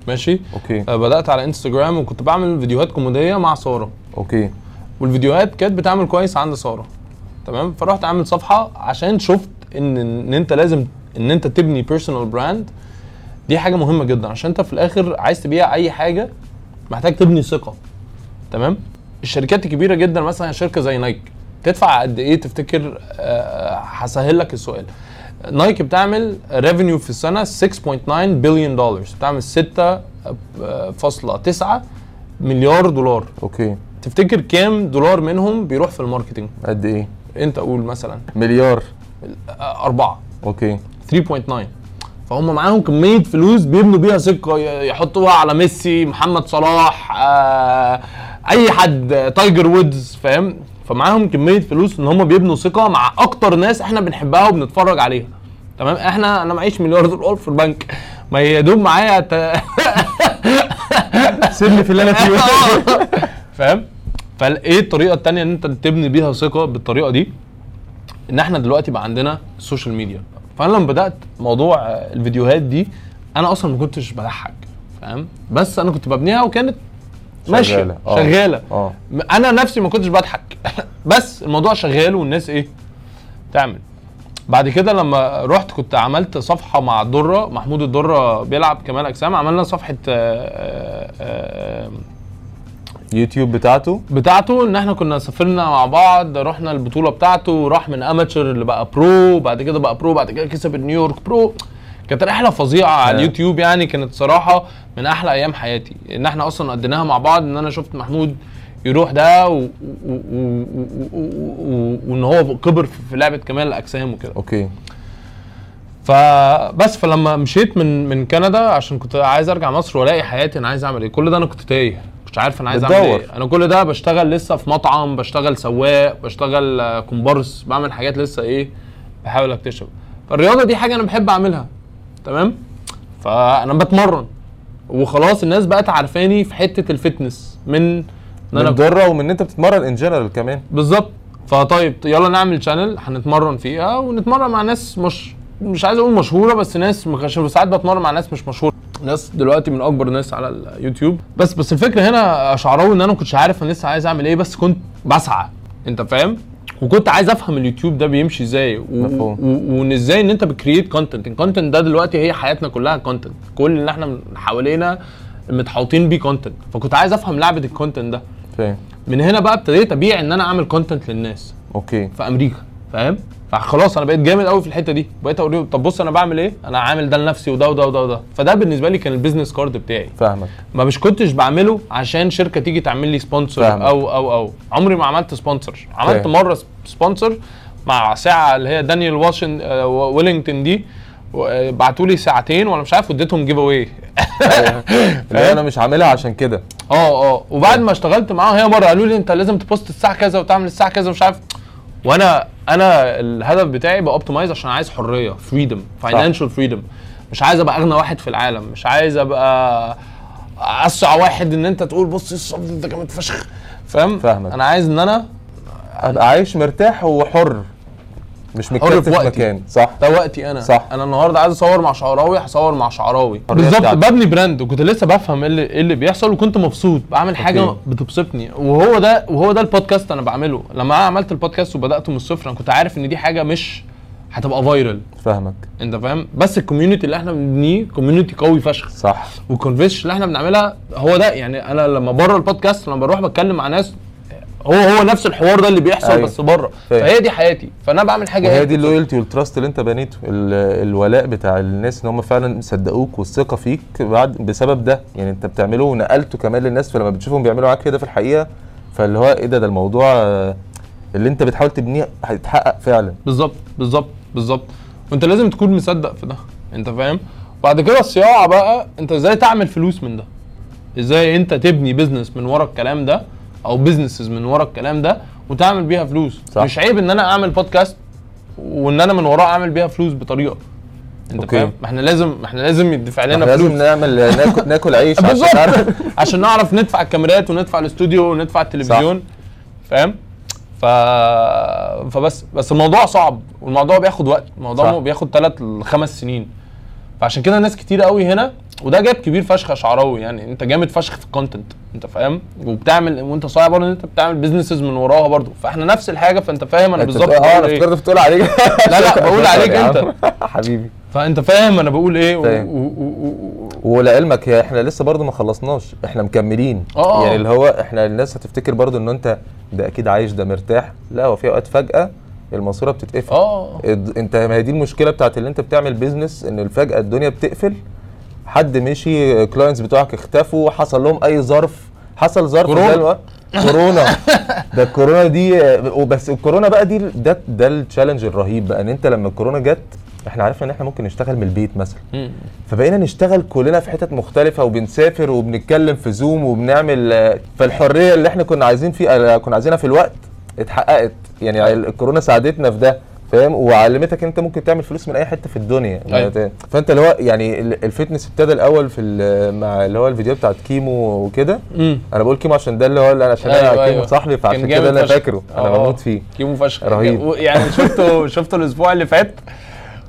ماشي؟ okay. آه بدأت على انستجرام وكنت بعمل فيديوهات كوميدية مع سارة. okay. والفيديوهات كانت بتعمل كويس عند سارة. تمام؟ فرحت عامل صفحة عشان شفت إن إن أنت لازم إن أنت تبني personal brand دي حاجة مهمة جدا. عشان أنت في الآخر عايز تبيع أي حاجة محتاج تبني ثقة. تمام؟ الشركات الكبيره جدا مثلا شركة زي نايك تدفع قد إيه؟ تفتكر آه، هسهل لك السؤال. نايك بتعمل revenue في السنة 6.9 بليون دولار بتعمل 6.9 مليار دولار. okay. تفتكر كام دولار منهم بيروح في ال marketing؟ قد إيه؟ أنت قول مثلا. مليار. آه، أربعة. okay. 3.9 فهم معاهم كمية فلوس بيبنوا بيها ي- يحطوها على ميسي محمد صلاح آه، أي حد آه، تايجر وودز فاهم؟ فمعاهم كمية فلوس إن هم بيبنوا ثقة مع أكتر ناس إحنا بنحبها وبنتفرج عليها. تمام؟ إحنا أنا معيش مليار دولار في البنك. يا دوب معايا ت... (laughs) سيبني في اللي أنا فيه. (laughs) فاهم؟ فإيه الطريقة التانية إن أنت تبني بيها ثقة بالطريقة دي؟ إن إحنا دلوقتي بقى عندنا ال social media فأنا لما بدأت موضوع آه، الفيديوهات دي أنا أصلا ما كنتش بضحك. فاهم؟ بس أنا كنت ببنيها وكانت ماشيه شغالة. آه. شغالة. آه. م- أنا نفسي ما كنتش بضحك. (laughs) بس الموضوع شغال والناس إيه؟ تعمل. بعد كده لما رحت كنت عملت صفحة مع الدرة محمود الدرة بيلعب كمال أجسام. عملنا صفحة آه، آه، آه، يوتيوب بتاعته؟ بتاعته إن إحنا كنا سافرنا مع بعض رحنا البطولة بتاعته راح من amateur اللي بقى pro بعد كده بقى pro بعد كده كسب ال New York Pro. كانت رحلة فظيعة على آه. اليوتيوب يعني كانت صراحة من أحلى أيام حياتي. إن إحنا أصلا قضيناها مع بعض إن أنا شفت محمود يروح ده و... و... و... وإن هو كبر في لعبة كمال الاجسام وكده أوكي. فبس فلما مشيت من من كندا عشان كنت عايز أرجع مصر وألاقي حياتي أنا عايز أعمل إيه. كل ده أنا كنت تايه مش عارف أنا عايز أعمل. إيه. أنا كل ده بشتغل لسه في مطعم بشتغل سواق بشتغل آه، كومبارس بعمل حاجات لسه إيه بحاول أكتشف. فالرياضة دي حاجة أنا بحب أعملها. تمام؟ فأنا بتمرن. وخلاص الناس بقت عارفاني في حتة ال fitness من إن من أنا والدرة ومن إن أنت بتتمرن in general كمان. بالظبط. فطيب يلا نعمل channel هنتمرن فيها ونتمرن مع ناس مش مش عايز أقول مشهورة بس ناس عشان ساعات بتمرن مع ناس مش مشهورة. ناس دلوقتي من أكبر الناس على اليوتيوب بس بس الفكرة هنا شعراوي إن أنا ما كنتش عارف أنا لسه عايز أعمل إيه بس كنت بسعى. أنت فاهم؟ وكنت عايز افهم اليوتيوب ده بيمشي إزاي وان إزاي ان انت ب create content ال content ده دلوقتي هي حياتنا كلها content كل اللي إحنا حوالينا متحوطين بيه content فكنت عايز افهم لعبة ال content ده. فاهم. من هنا بقى ابتديت ابيع ان أنا اعمل content للناس. okay. في أمريكا فاهم؟ فخلاص أنا بقيت جامد قوي في الحته دي. بقيت أقول لهم طب بص أنا بعمل إيه؟ أنا عامل ده لنفسي وده وده وده وده. فده بالنسبة لي كان ال business card بتاعي. فاهمك. ما مش كنتش بعمله عشان شركة تيجي تعمل لي sponsor. أو أو أو. عمري ما عملت sponsor عملت فاهم. مرة sponsor مع ساعة اللي هي دانيال واتش آه، ويلينغتون دي. بعتوا لي ساعتين وأنا مش عارف اديتهم giveaway لا أنا مش عاملها عشان كده. آه آه. وبعد ما اشتغلت معاهم هي مرة قالوا لي أنت لازم ت post الساعة كذا وتعمل الساعة كذا. مش عارف. وأنا أنا الهدف بتاعي ب optimize عشان عايز حرية freedom financial freedom مش عايز ابقى اغنى واحد في العالم مش عايز ابقى اسرع واحد ان انت تقول بص الصف ده جامد فشخ. فاهم؟ فاهمك. أنا عايز ان أنا ابقى عايش مرتاح وحر. مش حر متكتف في وقتي. مكان. صح. ده وقتي أنا. صح. أنا النهارده عايز أصور مع شعراوي هصور مع شعراوي. بالظبط. ببني brand. وكنت لسه بفهم إيه اللي, إيه اللي بيحصل وكنت مبسوط. بعمل حاجة okay. بتبسطني. وهو ده وهو ده البودكاست أنا بعمله. لما أنا عملت البودكاست وبدأته من الصفر أنا كنت عارف إن دي حاجة مش هتبقى viral فاهمك. أنت فاهم؟ بس ال community اللي إحنا بنبنيه community قوي فشخ. صح. وال conversation اللي إحنا بنعملها هو ده. يعني أنا لما بره البودكاست لما بروح بتكلم مع ناس هو هو نفس الحوار ده اللي بيحصل أيوة. بس بره. فهي دي حياتي. فأنا بعمل حاجة هي دي ال loyalty وال trust اللي أنت بنيته. ال- الولاء بتاع الناس إن هم فعلا صدقوك والثقة فيك بعد بسبب ده. يعني أنت بتعمله ونقلته كمان للناس فلما بتشوفهم بيعملوا معاك كده في الحقيقة فاللي هو إيه ده؟ ده الموضوع اللي أنت بتحاول تبنيه هيتحقق فعلا. بالظبط بالظبط بالظبط. وأنت لازم تكون مصدق في ده. أنت فاهم؟ بعد كده الصياعة بقى أنت إزاي تعمل فلوس من ده؟ إزاي أنت تبني business من ورا الكلام ده؟ أو businesses من ورا الكلام ده وتعمل بيها فلوس. صح. مش عيب إن أنا أعمل بودكاست وإن أنا من وراه أعمل بيها فلوس بطريقة. أنت okay. فاهم؟ ما إحنا لازم ما إحنا لازم يدفع لنا لازم فلوس. نعمل ناكل, ناكل عيش (laughs) عشان نعرف. (laughs) عشان نعرف ندفع الكاميرات وندفع الاستوديو وندفع التلفزيون. فاهم؟ ف... فبس بس الموضوع صعب والموضوع بياخد وقت. الموضوع صح. بياخد ثلاث لخمس سنين. فعشان كده ناس كتير قوي هنا وده gap كبير فشخ شعراوي يعني. انت جامد فشخ في ال content انت فاهم؟ وبتعمل وانت صايع برضه إن انت بتعمل businesses من وراها برضه. فاحنا نفس الحاجة فانت فاهم أنا بالظبط آه أنا إيه. افتكرت بتقول عليك. لا لا (laughs) بقول عليك. انت. (laughs) حبيبي. فانت فاهم أنا بقول إيه. فاهم. و... و... و... ولعلمك هي إحنا لسه برضو ما خلصناش. إحنا مكملين. آه. يعني اللي هو إحنا الناس هتفتكر برضو إن أنت ده أكيد عايش ده مرتاح. لا هو في أوقات فجأة الماسوره بتتقفل آه أنت ما هي دي المشكلة بتاعت اللي أنت بتعمل بيزنس إن فجاه الدنيا بتقفل حد مشي clients بتوعك اختفوا حصل لهم أي ظرف حصل ظرف كورونا. كورونا (laughs) ده الكورونا دي وبس الكورونا بقى دي ده ده ال challenge الرهيب بقى إن أنت لما الكورونا جت إحنا عرفنا إن إحنا ممكن نشتغل من البيت مثلا. فبقينا نشتغل كلنا في حتت مختلفة وبنسافر وبنتكلم في زوم وبنعمل فالحرية اللي إحنا كنا عايزين فيها كنا عايزينها في الوقت اتحققت يعني الكورونا ساعدتنا في ده فاهم وعلمتك أنت ممكن تعمل فلوس من أي حتة في الدنيا أيوة. فأنت اللي هو يعني ال- ال fitness ابتدى الأول في مع اللي هو الفيديو بتاعت كيمو وكده. أنا بقول كيمو عشان ده اللي هو اللي عشان أيوة، أنا كيمو أيوة. صاحبي فعشان كده أنا. فاكره أنا آه. بموت فيه كيمو فشخ رهيب. يعني شفته شفته الأسبوع اللي فات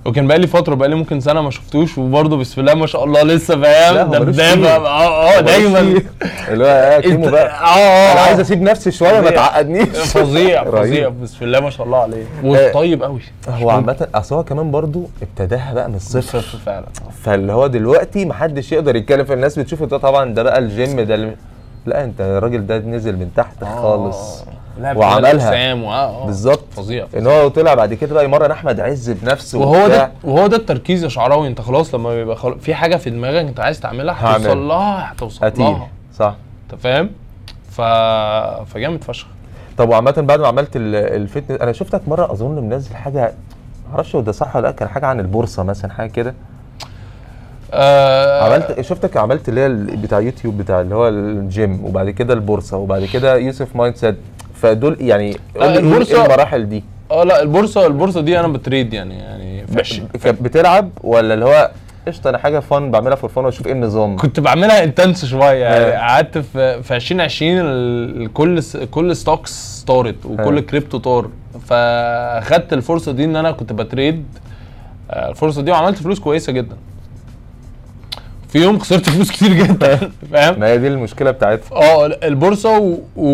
وكان بقالي فترة بقالي ممكن سنة ما شفتوش وبرضه بسم الله ما شاء الله لسه فاهم دبدابه. آه آه دايما. اللي هو آه، كيمو بقى آه آه أنا آه. عايز أسيب نفسي شوية ما. تعقدنيش (laughs) فظيع. فظيع بسم الله ما شاء الله عليه وطيب قوي هو عامة أصل هو كمان برضو ابتداها بقى من الصفر صفر فعلا فاللي هو دلوقتي محدش يقدر يتكلم في الناس بتشوفه ده طبعا ده بقى الجيم ده. لا أنت الراجل ده نزل من تحت خالص لعب وعملها. بالظبط. فظيع إن هو طلع بعد كده بقى يمرن أحمد عز بنفسه وهو. ده وهو ده التركيز يا شعراوي. أنت خلاص لما بيبقى خلاص في حاجة في دماغك أنت عايز تعملها. هتوصل لها هتوصل لها. صح. أنت فاهم؟ ف فجامد فشخ. طب وعامة بعد ما عملت ال- ال fitness أنا شفتك مرة أظن منزل حاجة معرفش هو ده صح ولا لأ كان حاجة عن البورصة مثلا حاجة كده. آه عملت شفتك عملت اللي هي بتاع يوتيوب بتاع اللي هو الجيم وبعد كده البورصة وبعد كده يوسف mindset. فدول يعني قول لي إيه البورصة- إيه المراحل دي آه لا البورصه البورصة دي أنا ب trade يعني يعني فش بتلعب ولا اللي هو قشطة أنا حاجة fun بعملها for fun وأشوف إيه النظام كنت بعملها intense شوية يعني آه. قعدت في في 2020 ال- كل كل stocks طارت وكل آه. كريبتو طار فأخدت الفرصة دي إن أنا كنت ب trade آه، الفرصة دي وعملت فلوس كويسة جدا في يوم خسرت فلوس كتير جدا فاهم ما هي دي المشكلة بتاعتها آه البورصة و... و...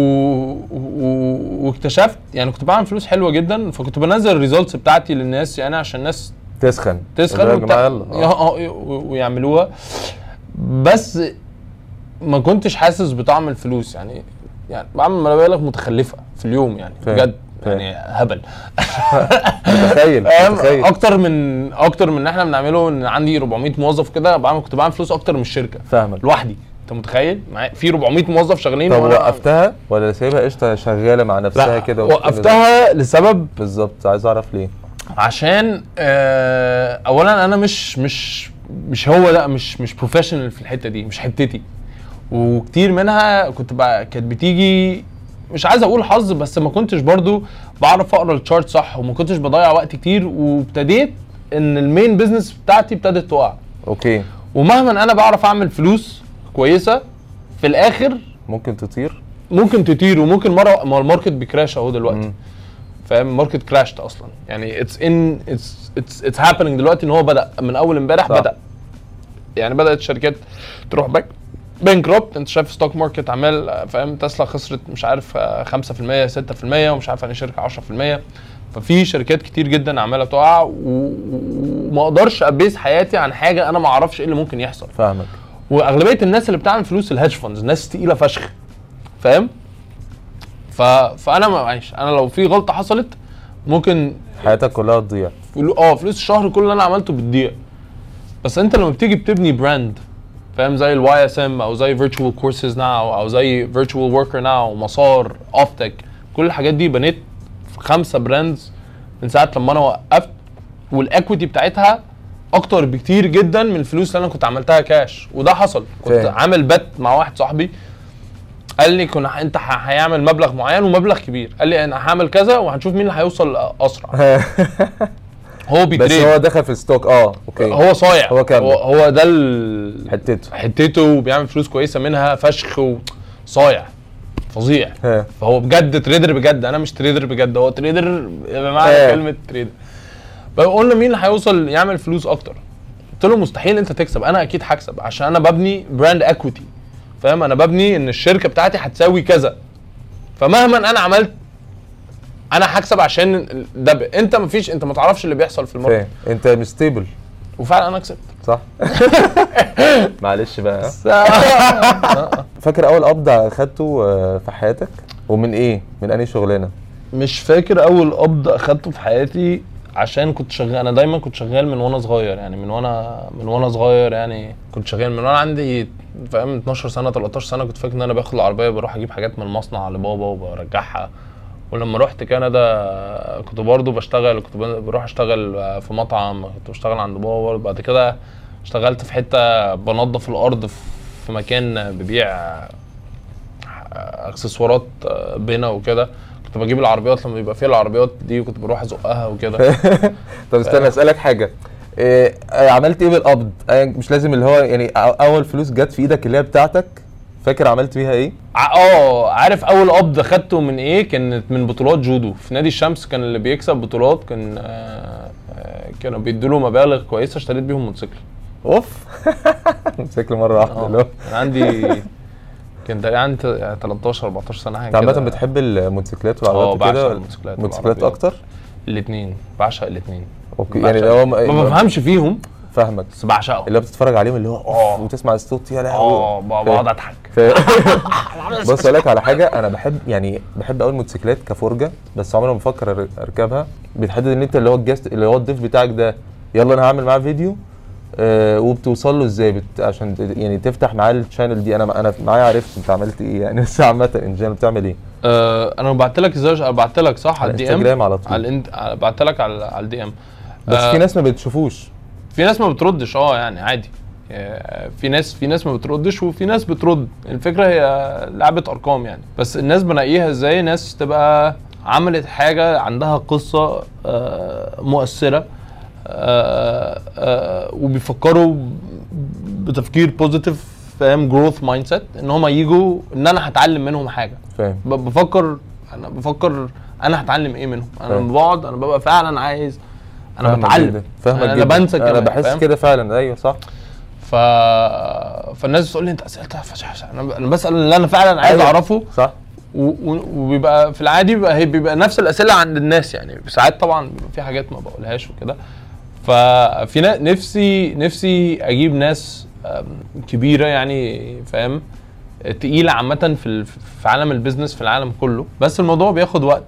و... واكتشفت يعني كنت بعمل فلوس حلوة جدا فكنت بنزل ال results بتاعتي للناس يعني عشان الناس تسخن تسخن آه. آه ويعملوها بس ما كنتش حاسس بطعم الفلوس يعني يعني بعمل مبالغ متخلفة في اليوم يعني. بجد. يعني هبل. (laughs) متخيل أكتر من أكتر من إحنا بنعمله إن عندي 400 موظف كده بعمل كنت بعمل فلوس أكتر من الشركة. فاهمك. لوحدي. أنت متخيل؟ في 400 موظف شغالين طب وقفتها ولا سايبها قشطة شغالة مع نفسها لا كده وقفتها لسبب؟ بالظبط عايز أعرف ليه. عشان آه اولا أنا مش مش مش هو ده مش مش professional في الحتة دي مش حتتي. وكتير منها كنت بقى كانت بتيجي مش عايز أقول حظ بس ما كنتش برضو بعرف اقرا ال chart صح وما كنتش بضيع وقت كتير وابتديت ان ال main business بتاعتي ابتدت تقع. okay. ومهما أنا بعرف اعمل فلوس كويسة في الآخر ممكن تطير. ممكن تطير وممكن مرة ما ال market بي crash اهو دلوقتي. فاهم؟ ال market crash ت أصلا. يعني it's in it's it's happening دلوقتي إن هو بدأ من أول امبارح. بدأ. يعني بدأت الشركات تروح back bankrupt انت شايف stock market عمال آه، فاهم؟ تسلا خسرت مش عارف آه، 5% 6% ومش عارف يعني شركة 10% ففي شركات كتير جدا عمالة تقع وما أقدرش a base حياتي عن حاجة أنا ما أعرفش إيه اللي ممكن يحصل. فاهمك. وأغلبية الناس اللي بتعمل فلوس ال hedge funds ناس تقيلة فشخ. فاهم؟ ف... فأنا ما معيش أنا لو في غلطة حصلت ممكن حياتك كلها تضيع. فلو... آه فلوس الشهر كله اللي أنا عملته بتضيع. بس أنت لما بتيجي بتبني brand فاهم؟ زي ال YSM أو زي فيرتشوال courses now أو زي فيرتشوال worker now مسار اوفتك كل الحاجات دي بنيت في خمسة brands من ساعة لما أنا وقفت وال equity بتاعتها أكتر بكتير جدا من الفلوس اللي أنا كنت عملتها كاش وده حصل. كنت فاهم. عامل bet مع واحد صاحبي قال لي كنا أنت هيعمل مبلغ معين ومبلغ كبير. قال لي أنا هعمل كذا وهنشوف مين اللي هيوصل أسرع. (laughs) هو بس بي trade هو دخل في ال stock آه okay. هو صايع. هو كمل. هو, هو ده ال... حتته. حتته وبيعمل فلوس كويسة منها فشخ وصايع فظيع. ها. فهو بجد trader بجد. أنا مش trader بجد. هو trader بمعنى. كلمة trader فقلنا مين اللي هيوصل يعمل فلوس أكتر. قلت له مستحيل أنت تكسب. أنا أكيد هكسب. عشان أنا ببني brand equity فاهم؟ أنا ببني إن الشركة بتاعتي هتساوي كذا. فمهما أنا عملت أنا هكسب عشان ده ب... انت مفيش انت ما تعرفش اللي بيحصل في ال market فاهم انت مش stable وفعلا أنا كسبت. صح. (laughs) معلش بقى؟ (laughs) فاكر أول قبض أخدته آه، في حياتك؟ ومن إيه؟ من أنهي شغلانة؟ مش فاكر أول قبض أخدته في حياتي عشان كنت شغال. أنا دايما كنت شغال من وأنا صغير يعني من وأنا من وأنا صغير يعني كنت شغال من وأنا عندي فاهم 12 سنة 13 سنة كنت فاكر إن أنا باخد العربية بروح أجيب حاجات من المصنع لبابا وبرجعها. ولما رحت كندا كنت برضو بشتغل كنت بروح أشتغل في مطعم كنت بشتغل عند بابا. بعد كده اشتغلت في حتة بنظف الأرض في مكان بيبيع أكسسوارات بنا وكده. كنت بجيب العربيات لما يبقى فيها العربيات دي وكنت بروح أزقها وكده. (laughs) طب استنى أسألك حاجة. إيه آه، عملت إيه بالقبض؟ آه، مش لازم اللي هو يعني أول فلوس جت في إيدك اللي هي بتاعتك؟ فاكر عملت بيها إيه؟ آه عارف أول قبض خدته من إيه؟ كانت من بطولات جودو. في نادي الشمس كان اللي بيكسب بطولات كان آه، آه، كانوا بيدوا له مبالغ كويسة اشتريت بيهم موتوسيكل. أوف. (laughs) موتوسيكل مرة واحدة اللي هو آه كان عندي (laughs) كان تقريبا عندي 13 14 سنة حاجة أنت عامة كده. بتحب الموتوسيكلات آه والعربيات بعشق وكده؟ الموتوسيكلات موتوسيكلات والعربيات. أكتر؟ الاثنين بعشق الاثنين okay يعني هو ما بفهمش فيهم. فاهمك. بس بعشقهم اللي بتتفرج عليهم اللي هو آه. اوف وتسمع الصوت يا لهوي. آه بقعد أضحك. ف... (laughs) (laughs) بص أقول لك على حاجة. أنا بحب يعني بحب قوي الموتوسيكلات كفرجة بس عمري ما بفكر أركبها. بتحدد إن أنت اللي هو ال guest اللي هو الضيف بتاعك ده يلا أنا هعمل معاه فيديو آه وبتوصل له إزاي؟ بت... عشان يعني تفتح معاه ال channel دي. أنا أنا معايا عرفت أنت عملت إيه يعني بس عامة in general بتعمل إيه. آه أنا بعت لك إزاي بعت لك صح؟ على ال DM على طول. على الانت... بعت لك على على ال DM بس آه. في ناس ما بتشوفوش. في ناس ما بتردش آه يعني عادي. آه، في ناس في ناس ما بتردش وفي ناس بترد. الفكرة هي لعبة أرقام يعني. بس الناس بنقيها إزاي؟ ناس تبقى عملت حاجة عندها قصة آه، مؤثرة آه وبيفكروا بتفكير positive فاهم؟ growth mindset إن هم يجوا إن أنا هتعلم منهم حاجة. فاهم. بفكر أنا بفكر أنا هتعلم إيه منهم؟ أنا. لما بقعد أنا ببقى فعلا عايز أنا بتعلم جدا. فاهمك أنا جدا. بنسى أنا بحس؟ كده فعلا. أيوه صح. ف... فالناس بتقول لي أنت اسئلتك فشخ أنا أنا بسأل اللي أنا فعلا عايز أيوة. أعرفه صح. و- و- وبيبقى في العادي بيبقى هي بيبقى نفس الأسئلة عند الناس يعني. ساعات طبعا في حاجات ما بقولهاش وكده. ففي نا- نفسي نفسي أجيب ناس كبيرة يعني فاهم؟ تقيلة عامة في ال- في عالم البيزنس في العالم كله. بس الموضوع بياخد وقت.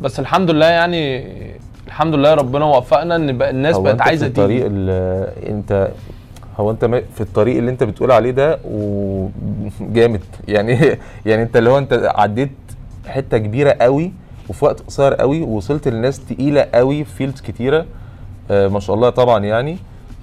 بس الحمد لله يعني الحمد لله ربنا وفقنا إن بقى الناس هو بقت عايزة الطريق تيجي ال- انت هو أنت في الطريق اللي أنت بتقول عليه ده وجامد (laughs) يعني (laughs) يعني أنت اللي هو أنت عديت حتة كبيرة قوي وفي وقت قصير قوي ووصلت لناس تقيلة قوي في fields كتيرة. آه ما شاء الله طبعا يعني.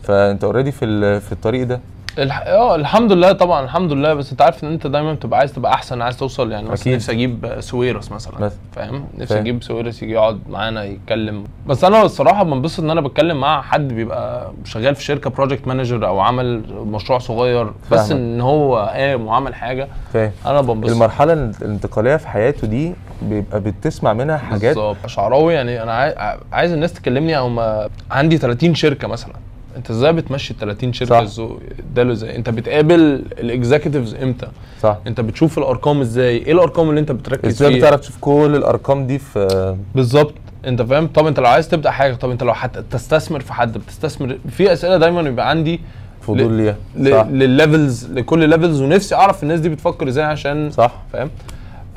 فأنت already في في الطريق ده. الح... آه الحمد لله طبعا الحمد لله. بس أنت عارف إن أنت دايما بتبقى عايز تبقى أحسن عايز توصل يعني. مثلا. نفسي أجيب سويرس مثلا. فاهم؟ نفسي فاهم. أجيب سويرس يجي يقعد معانا يتكلم. بس أنا الصراحة بنبسط إن أنا بتكلم مع حد بيبقى شغال في شركة project manager أو عمل مشروع صغير. بس فاهمك. إن هو قام وعمل حاجة فاهم. أنا بنبسط. المرحلة الانتقالية في حياته دي بيبقى بتسمع منها حاجات. بالظبط. شعراوي يعني. أنا عاي... عايز الناس تكلمني أو ما عندي 30 شركة مثلا. انت إزاي بتمشي ال 30 شركة صح. إزاي ده له إزاي؟ انت بتقابل الاكزيكتيفز إمتى؟ صح. انت بتشوف الارقام إزاي؟ إيه الارقام اللي انت بتركز إزاي فيها؟ بتعرف تشوف كل الارقام دي في بالظبط. انت فاهم؟ طب انت لو عايز تبدأ حاجة طب انت لو حتى تستثمر في حد بتستثمر. في أسئلة دايما بيبقى عندي فضول ليها. لل levels لكل levels ونفسي أعرف الناس دي بتفكر إزاي عشان صح. فاهم؟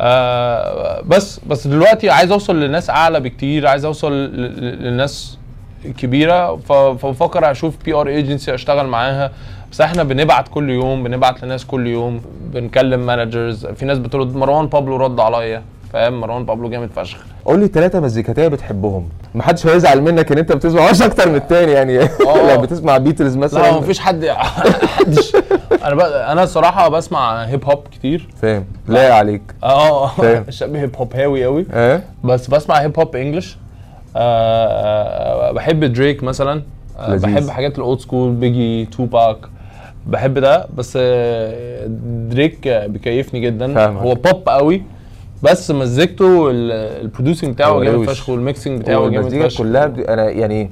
آه بس بس دلوقتي عايز أوصل لناس أعلى بكتير عايز أوصل ل- ل- للناس كبيرة فبفكر أشوف PR agency أشتغل معاها. بس إحنا بنبعت كل يوم بنبعت لناس كل يوم بنكلم managers في ناس بترد مروان بابلو رد عليا فاهم؟ مروان بابلو جامد فشخ. قول لي ثلاثة مزيكاتية بتحبهم. محدش هيزعل منك إن أنت بتسمع واحد أكتر من التاني يعني. (laughs) لو بتسمع بيتلز مثلا. لا مفيش حد (laughs) حدش أنا بقى أنا الصراحة بسمع hip hop كتير. فاهم. لايق عليك آه. فاهم. شاب hip hop هاوي قوي آه بس بسمع hip hop English آه بحب دريك مثلا آه لذيذ. بحب حاجات ال old school بيجي توباك بحب ده بس آه دريك آه، بيكيفني جدا فاهمك. هو بوب قوي بس مزجته ال producing بتاعه جامد. فشخ وال mixing بتاعه جامد فشخ كلها ب... أنا يعني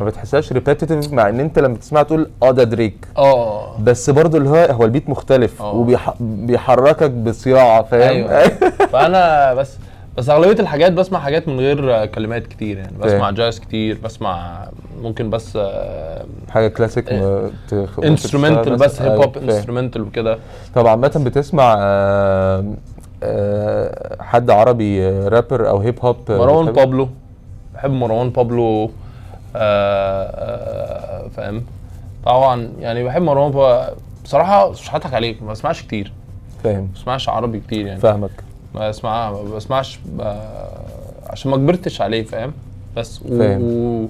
ما بتحسهاش repetitive مع إن أنت لما تسمع تقول آه ده دريك آه بس برضه اللي هو هو البيت مختلف. وبيحركك بصياعه فاهم أيوه فأنا بس بس أغلبية الحاجات بسمع حاجات من غير كلمات كتير يعني. بسمع. جاز كتير بسمع ممكن بس حاجة classic instrumental تشتغل بس hip hop. instrumental وكده. طب عامة بتسمع آه، آه، حد عربي آه، رابر أو hip hop آه، مروان؟ بابلو. بحب مروان بابلو آه آه فاهم؟ طبعا يعني بحب مروان بابلو. بصراحة مش هضحك عليك ما بسمعش كتير. فاهم. ما بسمعش عربي كتير يعني. فاهمك. ما بسمع ما بسمعش عشان ما كبرتش عليه فاهم بس و... فاهم. و...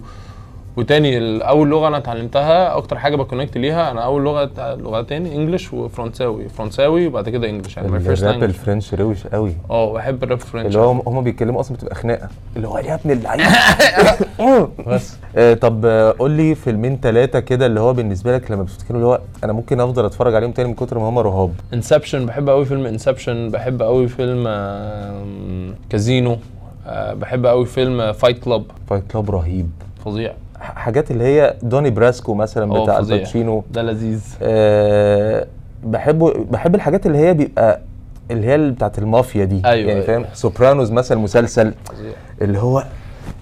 وتاني اول لغة أنا اتعلمتها أكتر حاجة ب connect ليها أنا أول لغة لغتين English وفرنساوي. فرنساوي وبعد كده English يعني الراب ال French روش قوي. آه بحب ال rap French اللي هو هم بيتكلموا أصلا بتبقى خناقه اللي هو يا ابن اللعيبة. (laughs) بس. آه، طب قول لي فيلمين ثلاثة كده اللي هو بالنسبة لك لما بتفتكروا اللي هو أنا ممكن أفضل أتفرج عليهم تاني من كتر ما هم رهاب. Inception بحب قوي فيلم Inception بحب قوي فيلم كازينو آه، بحب قوي فيلم Fight Club Fight Club رهيب. فظيع. حاجات اللي هي Donnie Brasco مثلا آه بتاع. آل باتشينو. ده لذيذ. أه بحبه بحب الحاجات اللي هي بيبقى اللي هي بتاعت المافيا دي. أيوة، يعني أيوة. فاهم؟ Sopranos مثلا مسلسل اللي هو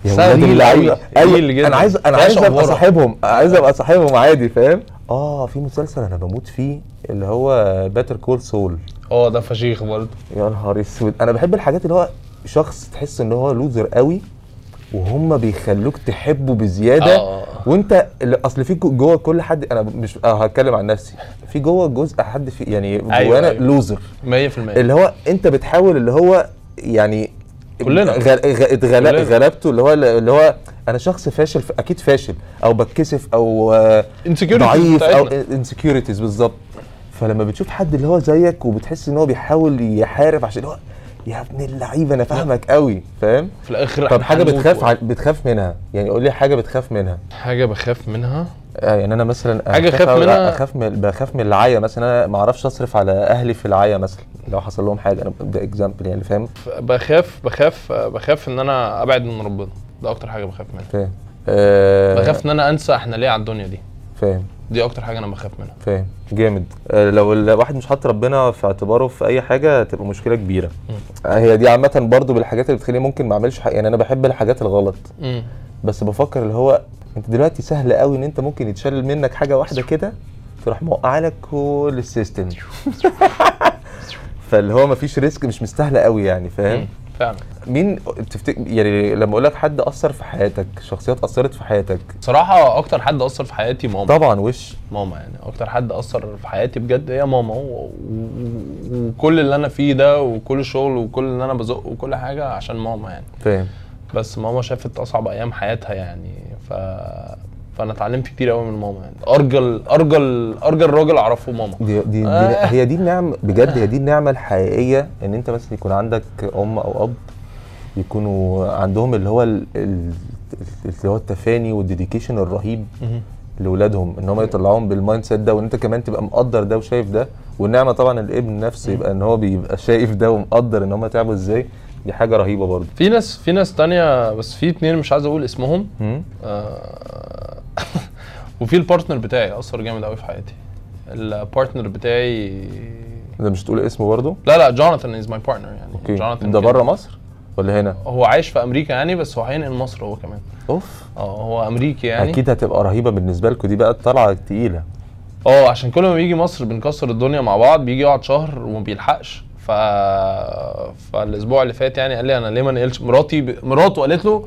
يا ولاد اللعيبة. real جدا. أنا عايز أنا عايز أبقى. صاحبهم. عايز أبقى صاحبهم عادي فاهم؟ آه في مسلسل أنا بموت فيه اللي هو Better Call Saul آه ده فشيخ برضه. يا نهار أسود. أنا بحب الحاجات اللي هو شخص تحس إن هو loser قوي وهم بيخلوك تحبه بزيادة آه. وانت أصل في جو- جوه كل حد أنا مش آه هتكلم عن نفسي في جوه جزء حد في يعني جوانا أيوة، أيوة أيوة. loser 100% اللي هو انت بتحاول اللي هو يعني كلنا. غ- غ- اتغل- كلنا. غلبته اللي هو اللي هو أنا شخص فاشل ف- أكيد فاشل أو بتكسف أو آه، ضعيف أو. insecurities بالظبط فلما بتشوف حد اللي هو زيك وبتحس إن هو بيحاول يحارب عشان هو يا ابن اللعيبة أنا فاهمك قوي فاهم؟ في الآخر طب حاجة بتخاف و- ع- بتخاف منها يعني قول لي حاجة بتخاف منها. حاجة بخاف منها؟ آه يعني أنا مثلا أخاف أوي- منها- اخاف من بخاف من العيا مثلا أنا ما أعرفش أصرف على أهلي في العيا مثلا لو حصل لهم حاجة أنا ده اكزامبل يعني فاهم؟ بخاف بخاف بخاف إن أنا أبعد من ربنا. ده أكتر حاجة بخاف منها. فاهم. آه بخاف إن أنا أنسى إحنا ليه على الدنيا دي. فاهم. دي أكتر حاجة أنا بخاف منها. فاهم. جامد. آه لو الواحد مش حاطط ربنا في اعتباره في أي حاجة تبقى مشكلة كبيرة. آه هي دي عامة برضو بالحاجات اللي بتخليني ممكن ما أعملش حاجة. يعني أنا بحب الحاجات الغلط. امم بس بفكر اللي هو أنت دلوقتي سهل قوي إن أنت ممكن يتشال منك حاجة واحدة كده تروح موقع لك كل ال system. (laughs) فاللي هو مفيش risk مش مستاهلة قوي يعني فاهم؟ فعلا. مين تفتكر يعني لما أقول لك حد أثر في حياتك شخصيات أثرت في حياتك؟ صراحة أكتر حد أثر في حياتي ماما. طبعا وش؟ ماما يعني أكتر حد أثر في حياتي بجد هي ماما. و... وكل اللي أنا فيه ده وكل الشغل وكل اللي أنا بزقه وكل حاجة عشان ماما يعني. فاهم. بس ماما شافت أصعب أيام حياتها يعني. ف فانا اتعلمت كتير قوي من ماما يعني أرجل أرجل أرجل راجل أعرفه ماما دي, دي, دي آه. هي دي النعم بجد هي دي النعمة الحقيقية إن أنت مثلا يكون عندك أم أو أب يكونوا عندهم اللي هو ال- ال- اللي هو التفاني وال dedication الرهيب. لاولادهم إن هم يطلعوهم بال mindset ده وإن أنت كمان تبقى مقدر ده وشايف ده والنعمة طبعا الابن نفسه يبقى إن هو بيبقى شايف ده ومقدر إن هم تعبوا إزاي دي حاجة رهيبة برضه في ناس في ناس تانية بس في اتنين مش عايز أقول اسمهم هم؟ آه (laughs) وفي ال partner بتاعي أثر جامد قوي في حياتي. ال partner بتاعي ده مش تقول اسمه برضه؟ لا لا جوناثان is my partner يعني. Okay. جوناثان ده بره مصر ولا هنا؟ هو عايش في أمريكا يعني بس هو هينقل مصر هو كمان. أوف. آه هو أمريكي يعني. أكيد هتبقى رهيبة بالنسبة لكم. دي بقى الطلعه التقيله آه عشان كل ما بيجي مصر بنكسر الدنيا مع بعض بيجي يقعد شهر وما بيلحقش. ف فالأسبوع اللي فات يعني قال لي أنا ليه ما نقلش؟ مراتي ب... مراته قالت له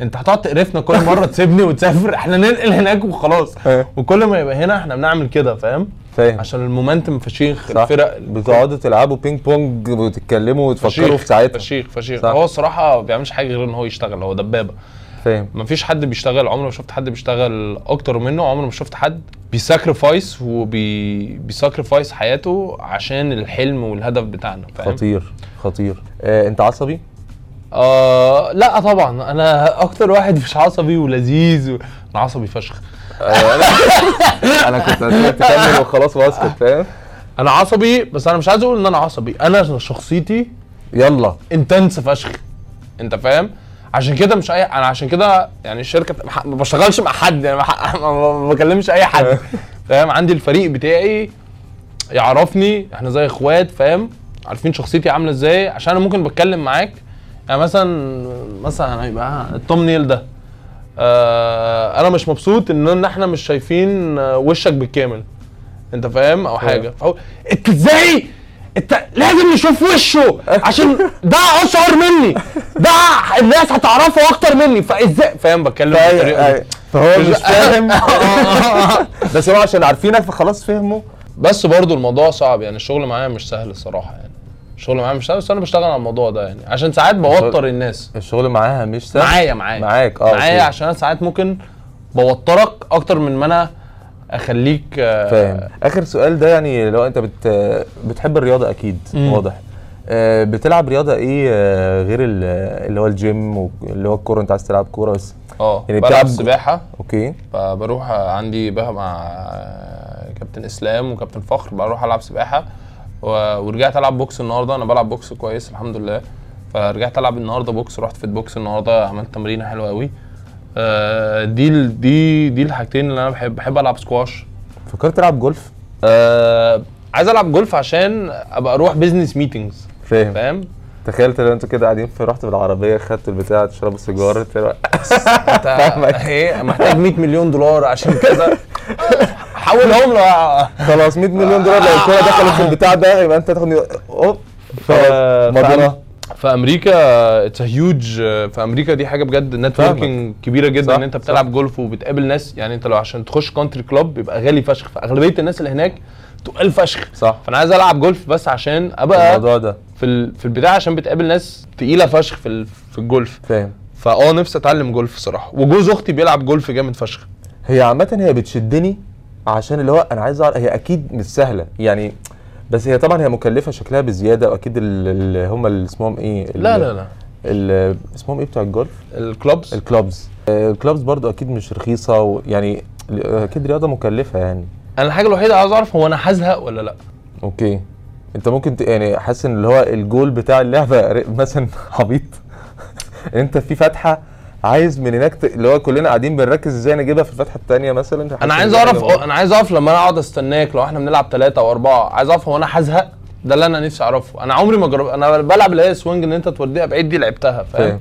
انت هتقعد تقرفنا كل مرة (laughs) تسيبني وتسافر؟ إحنا ننقل هناك وخلاص. آه. وكل ما يبقى هنا إحنا بنعمل كده فاهم؟ فاهم. عشان ال momentum فشيخ صح. الفرق بتقعدوا تلعبوا ping pong وتتكلموا وتفكروا في ساعتها. فشيخ فشيخ. صح. هو الصراحة ما بيعملش حاجة غير إن هو يشتغل هو دبابة. فاهم. ما فيش حد بيشتغل عمري ما شفت حد بيشتغل أكتر منه عمري ما شفت حد بي sacrifice وبي بي sacrifice حياته عشان الحلم والهدف بتاعنا فاهم؟ خطير خطير. آه أنت عصبي؟ آه لا طبعا. أنا أكتر واحد مش عصبي ولذيذ و... أنا عصبي فشخ. أنا كنت (laughs) تكمل وخلاص وأسكت فاهم؟ أنا عصبي بس أنا مش عايز أقول إن أنا عصبي. أنا شخصيتي يلا. انتنس فشخ. أنت فاهم؟ عشان كده مش اي أنا عشان كده يعني الشركة ما بشتغلش مع حد يعني ما (laughs) بكلمش أي حد. (laughs) فاهم؟ عندي الفريق بتاعي يعرفني إحنا زي إخوات فاهم؟ عارفين شخصيتي عاملة إزاي؟ عشان أنا ممكن بتكلم معاك يعني مثلا مثلا هيبقى التوم نيل ده. آه أنا مش مبسوط إن إحنا مش شايفين آه، وشك بالكامل. أنت فاهم؟ أو حاجة. فهو أنت إزاي؟ أنت لازم نشوف وشه عشان ده اشهر مني. ده الناس هتعرفه أكتر مني. فإزاي؟ فاهم؟ بتكلم بالطريقة دي. فهو مش (laughs) فاهم. بس هو عشان عارفينك فخلاص فهموا بس برضو الموضوع صعب. يعني الشغل معايا مش سهل الصراحة. يعني الشغل معايا مش سهل بس أنا بشتغل على الموضوع ده يعني. عشان ساعات بوتر الناس. الشغل معاها مش سهل؟ معايا معايا. معاك آه معايا. عشان أنا ساعات ممكن بوترك أكتر من ما أنا أخليك آه، فاهم. آخر سؤال ده يعني لو أنت بت بتحب الرياضة أكيد مم. واضح. آه، بتلعب رياضة إيه آه، غير ال- اللي هو الجيم واللي هو الكورة؟ أنت عايز تلعب كورة بس. آه يعني بلعب سباحة. okay. فبروح عندي بقى مع كابتن إسلام وكابتن فخر بروح ألعب سباحة. ورجعت ألعب box النهارده. أنا بلعب box كويس الحمد لله. فرجعت ألعب النهارده box. رحت في box النهارده عملت تمرينة حلوة قوي آه، دي دي دي الحاجتين اللي أنا بحب بحب ألعب سكواش فكرت تلعب جولف آه، عايز ألعب جولف عشان أبقى أروح business meetings فاهم. فاهم؟ تخيلت لو أنتوا كده قاعدين في رحت بالعربيه خدت البتاع تشربوا سيجاره أنت إيه محتاج 100 مليون دولار عشان كذا (laughs) حولهم. له خلاص 100 مليون دولار لو الكوره دخلت في البتاع ده يبقى انت تاخد أوب. مضينا. في أمريكا it's huge في أمريكا دي حاجة بجد networking كبيرة جدا صح، إن أنت بتلعب جولف وبتقابل ناس يعني أنت لو عشان تخش country club بيبقى غالي فشخ فأغلبية الناس اللي هناك تقال فشخ. صح. فأنا عايز ألعب جولف بس عشان أبقى الموضوع ده. في ال... في البدايه عشان بتقابل ناس تقيلة فشخ في ال... في الجولف فاهم. فآه نفسي أتعلم جولف صراحة. وجوز أختي بيلعب جولف جامد فشخ. هي عامة هي بتشدني عشان اللي هو أنا عايز أعرف هي أكيد مش سهلة. يعني بس هي طبعا هي مكلفة شكلها بزيادة وأكيد اللي هم اللي اسمهم إيه؟ لا لا لا. اسمهم إيه بتوع الجولف؟ ال clubs. ال clubs. آه، ال clubs برضو أكيد مش رخيصة و- يعني أكيد رياضة مكلفة يعني. أنا الحاجة الوحيدة عاوز أعرف هو أنا هزهق ولا لا. okay. أنت ممكن ت... يعني حاسس إن اللي هو الجول بتاع اللعبة (laughs) مثلا عبيط. (laughs) أنت في فتحة عايز من هناك ت... اللي هو كلنا قاعدين بنركز إزاي نجيبها في الفتحة الثانية مثلا؟ أنا عايز أعرف أنا عايز أعرف لما أنا أقعد أستناك لو إحنا بنلعب ثلاثة أو أربعة عايز أعرف هو أنا هزهق؟ ده اللي أنا نفسي أعرفه. أنا عمري ما جرب أنا بلعب اللي هي swing إن أنت توديها بعيد دي لعبتها فاهم.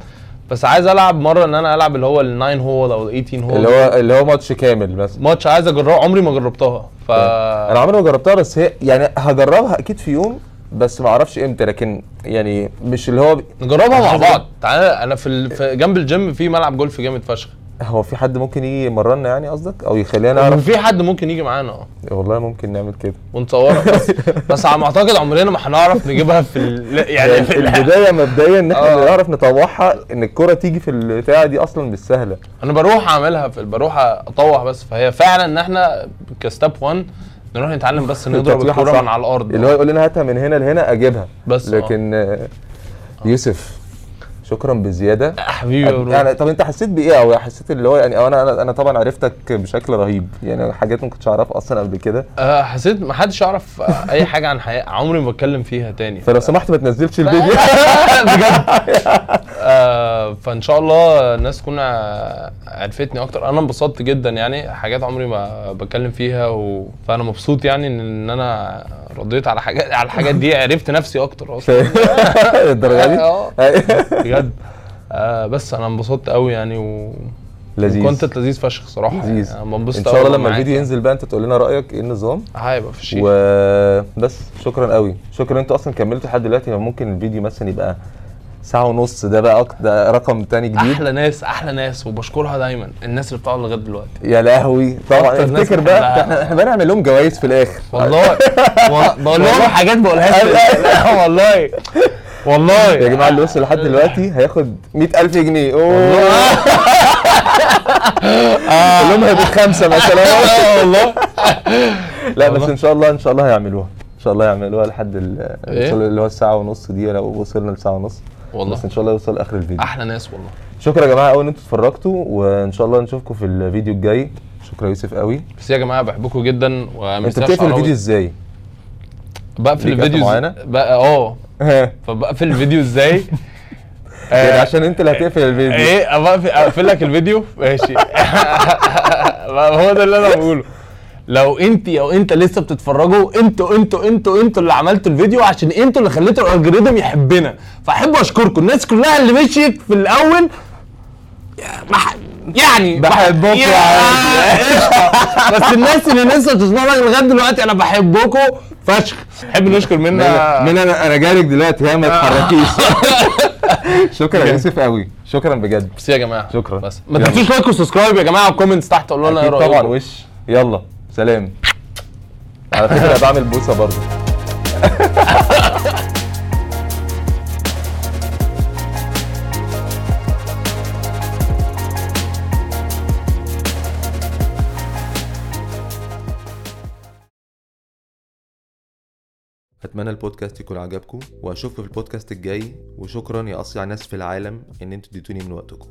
بس عايز ألعب مرة إن أنا ألعب اللي هو ال9 هول أو ال18 هول اللي هو اللي هو ماتش كامل مثلا. ماتش عايز أجربه عمري ما جربتها ف أنا عمري ما جربتها بس هي يعني هجربها أكيد في يوم بس ما أعرفش إمتى لكن يعني مش اللي هو نجربها مع بعض. تعالى أنا في, ال... في جنب الجيم في ملعب جولف جامد فشخ. هو في حد ممكن يجي يمرنا يعني قصدك؟ أو يخلينا نعرف؟ وفي حد ممكن يجي معانا آه. والله ممكن نعمل كده. ونصورها بس. (laughs) بس على ما اعتقد عمرنا ما هنعرف نجيبها في ال... يعني يعني في ال... البداية مبدئيا إن إحنا آه. نعرف نطوعها إن الكرة تيجي في البتاعة دي أصلا مش سهلة. أنا بروح أعملها في بروح اطوح بس. فهي فعلا إن إحنا كستاب 1 نروح نتعلم بس (laughs) نضرب الكورة. من على الأرض. اللي هو يقول لنا هاتها من هنا لهنا أجيبها. بس لكن آه، يوسف شكرا بزيادة. حبيبي يا. يعني طب أنت حسيت بإيه؟ أو حسيت اللي هو يعني أنا أنا أنا طبعا عرفتك بشكل رهيب. يعني حاجات ما كنتش أعرفها أصلا قبل كده. آه، حسيت ما حدش يعرف آه، أي حاجة عن حياتي عمري ما بتكلم فيها تاني. فلو سمحت ما تنزلش الفيديو. (laughs) بجد؟ آه (laughs) فإن شاء الله الناس تكون عرفتني أكتر. أنا انبسطت جدا يعني حاجات عمري ما بتكلم فيها و... فأنا مبسوط يعني إن أنا رديت على حاجات على الحاجات دي عرفت نفسي أكتر أصلا. (laughs) الدرجه دي؟ آه، بجد. آه بس أنا انبسطت قوي يعني و لذيذ. كونتنت لذيذ فشخ صراحة لذيذ. يعني بنبسط إن شاء الله لما الفيديو يعني. ينزل بقى أنت تقول لنا رأيك إيه النظام. هيبقى في شيء. وبس. شكرا قوي شكرا. أنتوا أصلا كملتوا لحد دلوقتي ممكن الفيديو مثلا يبقى ساعة ونص. ده بقى أكتر ده رقم تاني جديد. أحلى ناس أحلى ناس وبشكرها دايما. الناس اللي بتقعد لغاية دلوقتي. يا لهوي. طبعا افتكر بقى. إحنا إحنا بقى نعمل لهم جوائز في الآخر. والله. (laughs) والله بقول لهم حاجات بقولها (laughs) لا والله. والله. يا جماعة اللي وصل لحد دلوقتي هياخد 100000 جنيه. أوه. (laughs) قول لهم هيبقوا خمسة مثلا. آه، والله. لا بس. إن شاء الله إن شاء الله هيعملوها. إن شاء الله يعملوها لحد إيه؟ اللي هو الساعة ونص دي لو وصلنا لساعة ونص. والله. بس إن شاء الله يوصل اخر الفيديو. أحلى ناس والله. شكرا يا جماعة قوي إن أنتوا اتفرجتوا وإن شاء الله نشوفكم في الفيديو الجاي. شكرا يوسف قوي بس يا جماعة بحبكم جدا أنت بتقفل الفيديو إزاي؟ بقفل الفيديو؟ بقى آه. (laughs) فبقفل الفيديو إزاي؟ (laughs) يعني عشان أنت اللي هتقفل الفيديو. إيه أقفل لك الفيديو؟ ماشي. (laughs) هو ده اللي أنا بقوله. لو انت أو انت لسه بتتفرجوا أنتوا أنتوا أنتوا أنتوا اللي عملتوا الفيديو عشان أنتوا اللي خليتوا الالجوريثم يحبنا. فاحب اشكركم. الناس كلها اللي مشيت في الأول يعني بحبكم يا- (laughs) قشطة. بس الناس اللي لسه بتتفرج لغاية دلوقتي أنا بحبكم فشخ. نحب نشكر منا من أنا أنا جايلك دلوقتي. ها ما تتحركيش (laughs) شكرا يا يوسف قوي. شكرا بجد. بس يا جماعة. شكرا. بس. ما. تنسوش like و subscribe يا جماعة و comments تحت. قولوا لنا إيه رأيكم. طبعا. وش؟ يلا. سلام. على فكرة بعمل بوسه برضه. أتمنى البودكاست يكون عجبكم وأشوفكم في البودكاست الجاي وشكرا يا أصيع ناس في العالم إن أنتوا اديتوني من وقتكم.